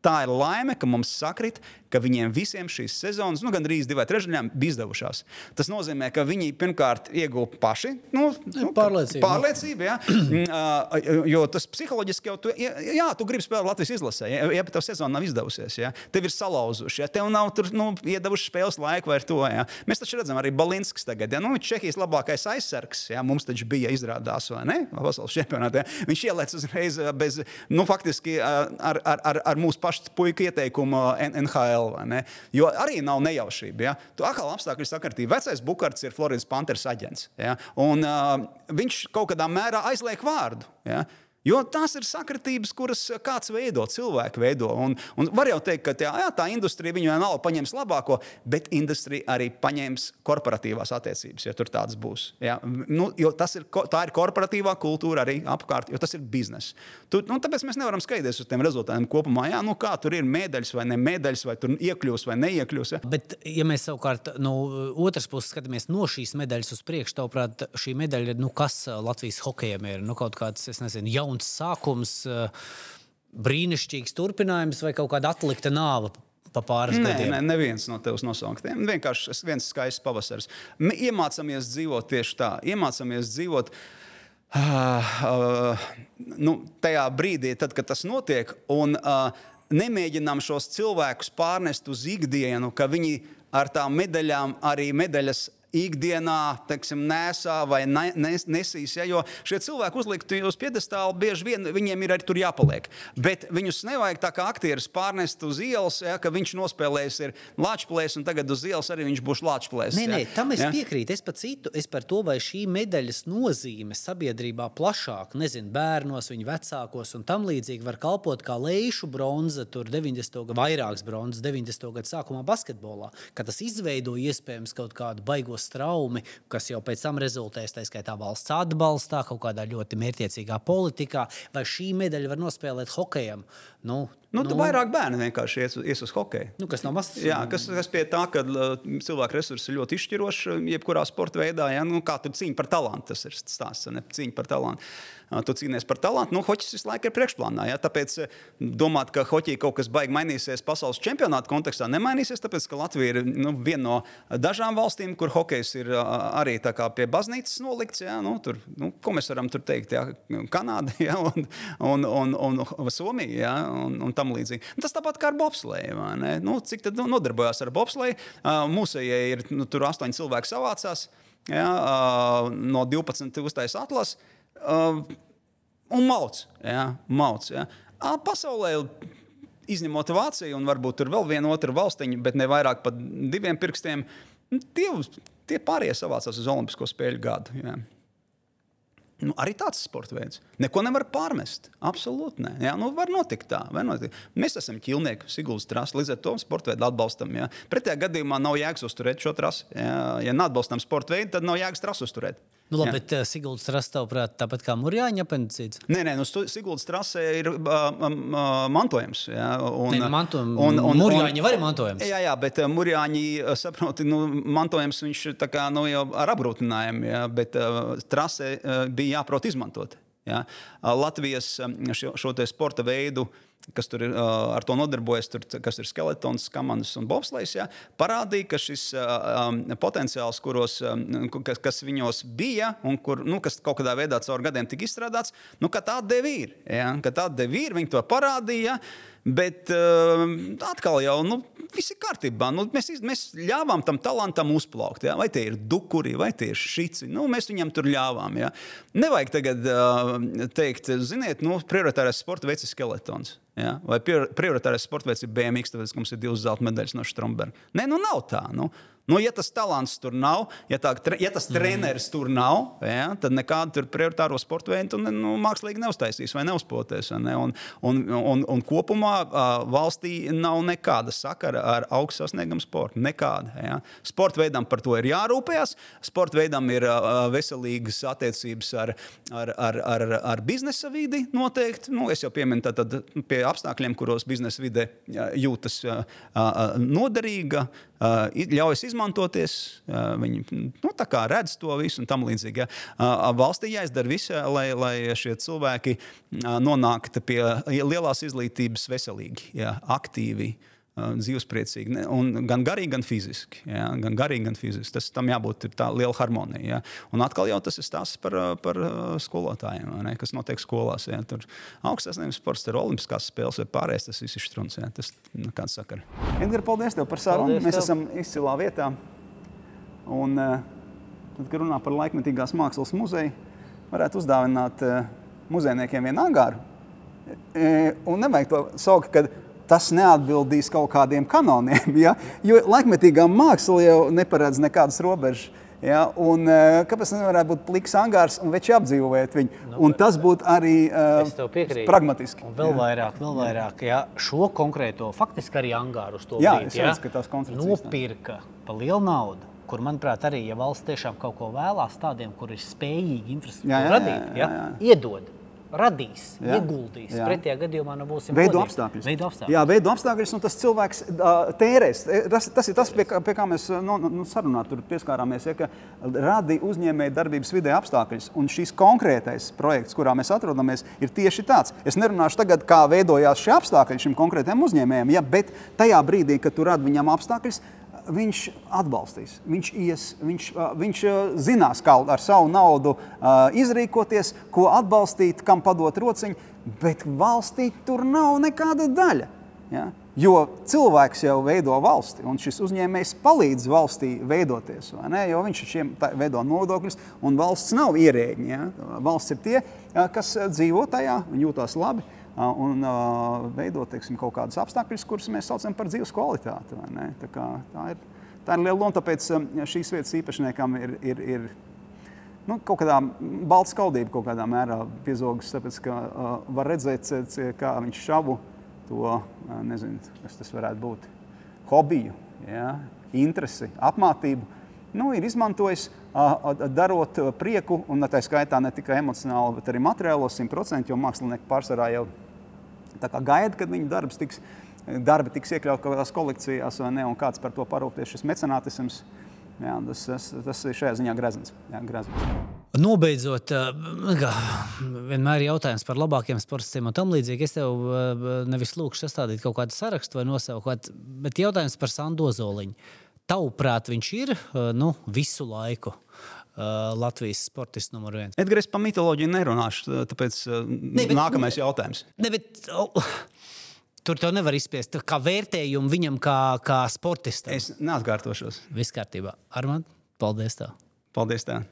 tā ir laime, ka mums sakrit, ka viņiem visiem šīs sezonas, nu, gandrīz divām trešdaļām, bija izdevušās. Tas nozīmē, ka viņi pirmkārt ieguva paši nu, nu, pārliecību. pārliecību ja? Mm, jo tas psiholoģiski jau, tu, jā, tu gribi spēlēt Latvijas izlasē, ja, ja tev sezona nav izdevusies, ja? tev ir salauzuši, ja tev nav tur, nu, iedevuši spēles laiku vai to. Ja? Mēs taču redzam, arī Balinskis tagad, ja? nu, Čehijas labākais aizsargs, ja? mums taču bija izrādās, vai ne? Pasaules čempionātā. Ja? Viņš ielēc uzreiz bez, nu, faktiski ar, ar, ar, ar mūsu pašu puiku ieteikumu NHL. Jo arī nav nejaušība. Ja? Tu atkal apstākļi sakartīgi. Vecais Bukārts ir Floridas Panthers aģents. Ja? Un, uh, viņš kaut kādā mērā aizliek vārdu. Ja? Jo tās ir sakritības, kuras kāds veido, cilvēki veido. Un, un var jau teikt, ka tā, jā, tā industrija viņu vienalga paņems labāko, bet industrija arī paņems korporatīvās attiecības, ja tur tādas būs. Ja? Nu, tas ir, tā ir korporatīvā kultūra arī apkārt, jo tas ir bizness. Tu, nu, tāpēc mēs nevaram skaidrs uz tiem rezultātiem kopumā. Jā, nu, kā tur ir medaļas vai ne medaļas, vai tur iekļūs vai neiekļūs. Ja? Bet, ja mēs savukārt no otras puses skatāmies no šīs medaļas uz priekšu, tavuprāt, šī medaļa, nu, kas Latvijas hokejam ir nu, kaut kāds, es nezinu, jauns jauns sākums, eh, brīnišķīgs turpinājums vai kaut kāda atlikta nāva pa pāris nē, gadiem? Nē, neviens no tevis nosauktiem. Vienkārši viens skaists pavasaris. Mēs iemācāmies dzīvot tieši tā. Iemācāmies dzīvot. Uh, uh, nu, tajā brīdī, tad, kad tas notiek, un uh, nemēģinām šos cilvēkus pārnest uz ikdienu, ka viņi ar tām medaļām arī medaļas ikdienā, teiksim, nesā vai ne, nes, nesīs. Ja, jo šie cilvēki uzlikti uz piedestāla, bieži vien viņiem ir arī tur jāpaliek. Bet viņus nevajag tā kā aktierus pārnest uz ielas, ja, ka viņš nospēlējis ir Latvijas un tagad uz ielas arī viņš būs Latvijas. Nē, nē, ja. tam es ja. piekrītu. Es par citu, es par to, vai šī medaļas nozīme sabiedrībā plašāk, nezinu, bērnos, viņu vecākos un tam līdzīgi var kalpot kā leišu bronza, tur 90. gadu, vairākas bronzas 90. gadu sākumā basketbolā, ka tas izveido iespējams kaut kādu baigos straumi, kas jau pēc tam rezultēs tā skaitā valsts atbalstā, kaut kādā ļoti mērķiecīgā politikā, vai šī medaļa var nospēlēt hokejam. Nu, Nu, nu, vairāk bērnu vienkārši ies, ies uz hokeju. Nu, kas nav mazs. Jā, kas, kas pie tā, ka cilvēku resursi ir ļoti izšķiroši jebkurā sporta veidā. Ja? Nu, kā tur cīņa par talantu, tas ir stāsts, ne cīņa par talantu. Tu cīnies par talantu, nu, hoķis visu laiku ir priekšplānā. Ja? Tāpēc uh, domāt, ka hoķī kaut kas baigi mainīsies pasaules čempionāta kontekstā, nemainīsies, tāpēc ka Latvija ir nu, viena no dažām valstīm, kur hokejs ir arī pie baznīcas nolikts. Ja? Nu, tur, nu, ko mēs varam tur teikt? Ja? Kanāda <laughs> ja? un, un, un, un Somija ja? Un, un tam līdzīgi. Tas tāpat kā ar bobsleju. Nu, cik tad nu, nodarbojās ar bobsleju? Uh, Mūsējie ir nu, tur astoņi cilvēki savācās. Ja, no 12 uztaisīs atlases un mauc. Ja, mauc ja. pasaulē izņemot Vāciju un varbūt tur vēl vienu otru valstiņu, bet ne vairāk par diviem pirkstiem, tie, tie pārējie savācās uz Olimpisko spēļu gadu. Ja. Nu, arī tāds sports veids. Neko nevar pārmest. Absolūti nē. Jā, nu, var notikt tā. Var notikt. Mēs esam ķilnieki, Sigūdas trasi, līdz ar to sporta veidu atbalstam. Jā. Pretējā gadījumā nav jēgas uzturēt šo trasi. Jā. Ja neatbalstam sporta veidu, tad nav jēgas trasi uzturēt. Nu, labi, jā. bet uh, Sigūdas trasa, tavuprāt, tāpat kā Mūrjāņa apendicīts? Nē, nē, nu, Sigūdas trasē ir uh, uh, mantojums. Jā, un, nē, mantojum, un, un, Mūrjāņa var ir mantojums. Jā, jā, bet uh, Mūrjāņi, saproti, nu, mantojums viņš tā kā nu, jau ar apgrūtinājumu, jā, bet uh, trasē uh, bija jāprot izmantot. Ja? Latvijas šo, šo sporta veidu kas tur ir, ar to nodarbojas, tur, kas ir skeletons, kamanas un bobslēgs, ja, parādīja, ka šis um, potenciāls, kuros, um, kas, kas viņos bija un kur, nu, kas kaut kādā veidā caur gadiem tika izstrādāts, nu, ka tāda deva ir. Ja, deva ir, viņi to parādīja. Bet uh, atkal jau nu, viss ir kārtībā. Nu, mēs, mēs ļāvām tam talantam uzplaukt. Ja? Vai tie ir dukuri, vai tie ir šici. Nu, mēs viņam tur ļāvām. Ja? Nevajag tagad uh, teikt, ziniet, nu, prioritārais sporta veids ir skeletons. Ja? Vai prioritārais sporta veids ir BMX, tāpēc, mums ir divas zelta medaļas no Stromberga. Nē, nu nav tā. Nu. Nu, ja tas talants tur nav, ja, tā, ja tas treneris mm. tur nav, ja, tad nekādu prioritāro sporta veidu nu, mākslīgi neuztaisīs vai neuzpotēs. Ne? Un, un, un, un kopumā valstī nav nekāda sakara ar augstu sasniegumu sportu. Nekāda. Ja? Sporta veidam par to ir jārūpējas. Sporta veidam ir veselīgas attiecības ar, ar, ar, ar, ar biznesa vidi noteikti. Nu, es jau pieminu tad, pie apstākļiem, kuros biznesa vide jūtas uh, uh, ļaujas izmantoties, viņi nu, redz to visu un tam līdzīgi. Ja. Valstī jāizdara viss, lai, lai šie cilvēki nonāktu pie lielās izglītības veselīgi, ja, aktīvi dzīvespriecīgi. Gan garīgi, gan fiziski. Ja? Gan garīgi, gan fiziski. Tas tam jābūt tā liela harmonija. Ja? Un atkal jau tas ir stāsts par, par skolotājiem, kas notiek skolās. Ja? Tur augstās nevis sports, tur ir olimpiskās spēles vai pārējais. Tas viss ir strūns. Ja? Tas nekāds sakara. Edgars, paldies tev par sarunu. Mēs tev. esam izcilā vietā. Un, tad, kad runā par laikmetīgās mākslas muzeju, varētu uzdāvināt muzejniekiem vienu angāru. Un nevajag to saukt, kad tas neatbildīs kaut kādiem kanoniem. <laughs> Ja? Jo laikmetīgā māksla jau neparedz nekādas robežas. Ja, un, uh, kāpēc nevarētu būt pliks angārs un veči apdzīvot viņu? Nu, un tas būtu arī uh, pragmatiski. Un vēl jā. vairāk, vēl vairāk ja, šo konkrēto, faktiski arī angāru uz to jā, brīdi, ja, redzu, nopirka pa lielu naudu. Kur, manuprāt, arī, ja valsts tiešām kaut ko vēlās tādiem, kur ir spējīgi infrastruktūru radīt, ja, iedod radīs, jā, ieguldīs. Jā. Pretējā gadījumā nu, būsim veido apstākļus. Veido apstākļus. Jā, veido apstākļus, un tas cilvēks uh, tērēs. E, tas, tas ir tas, pie kā, pie kā mēs nu, nu, sarunā tur pieskārāmies, ja, ka radi uzņēmēja darbības vidē apstākļus. Un šis konkrētais projekts, kurā mēs atrodamies, ir tieši tāds. Es nerunāšu tagad, kā veidojās šie apstākļi šim konkrētajam uzņēmējam, ja, bet tajā brīdī, kad tu radi viņam apstākļus, viņš atbalstīs. Viņš, ies, viņš, viņš zinās, kā ar savu naudu izrīkoties, ko atbalstīt, kam padot rociņu, bet valstī tur nav nekāda daļa. Ja? Jo cilvēks jau veido valsti, un šis uzņēmējs palīdz valstī veidoties. Jo viņš šiem veido nodokļus, un valsts nav ierēģi. Ja? Valsts ir tie, kas dzīvo tajā, viņi jūtas labi un veidot teiksim, kaut kādus apstākļus, kurus mēs saucam par dzīves kvalitāti. Tā, kā, tā, ir, tā ir liela loma, tāpēc šīs vietas īpašniekam ir. ir, ir Nu, kaut kādā balta skaldība kaut kādā mērā piezogas, tāpēc ka uh, var redzēt, kā viņš šavu to, uh, nezinu, kas tas varētu būt, hobiju, ja, interesi, apmācību. Nu, ir izmantojis, uh, darot prieku, un tā skaitā ne tikai emocionāli, bet arī materiālo 100%, jo mākslinieki pārsvarā jau ir gaida, kad viņu darbs tiks, darbi tiks iekļauts kaut kādās kolekcijās, vai ne, un kāds par to parūpēs šis mecenātisms. Jā, tas, tas, tas ir šajā ziņā grezns. Jā, grezns. Nobeidzot, kā, vienmēr ir jautājums par labākiem sportiem un tam līdzīgi. Es tev nevis lūkšu sastādīt kaut kādu sarakstu vai nosaukt, bet jautājums par Sandu Zoliņu. Tavuprāt, viņš ir nu, visu laiku Latvijas sportists numur viens. Edgars, par mitoloģiju nerunāšu, tāpēc uh, ne, bet, nākamais jautājums. Ne, bet, oh. Tur tev nevar izspiest kā vērtējumu viņam, kā, kā sportistam. Es neatkārtošos. Viss kārtībā. Armand, paldies! Tev. Paldies! Tev.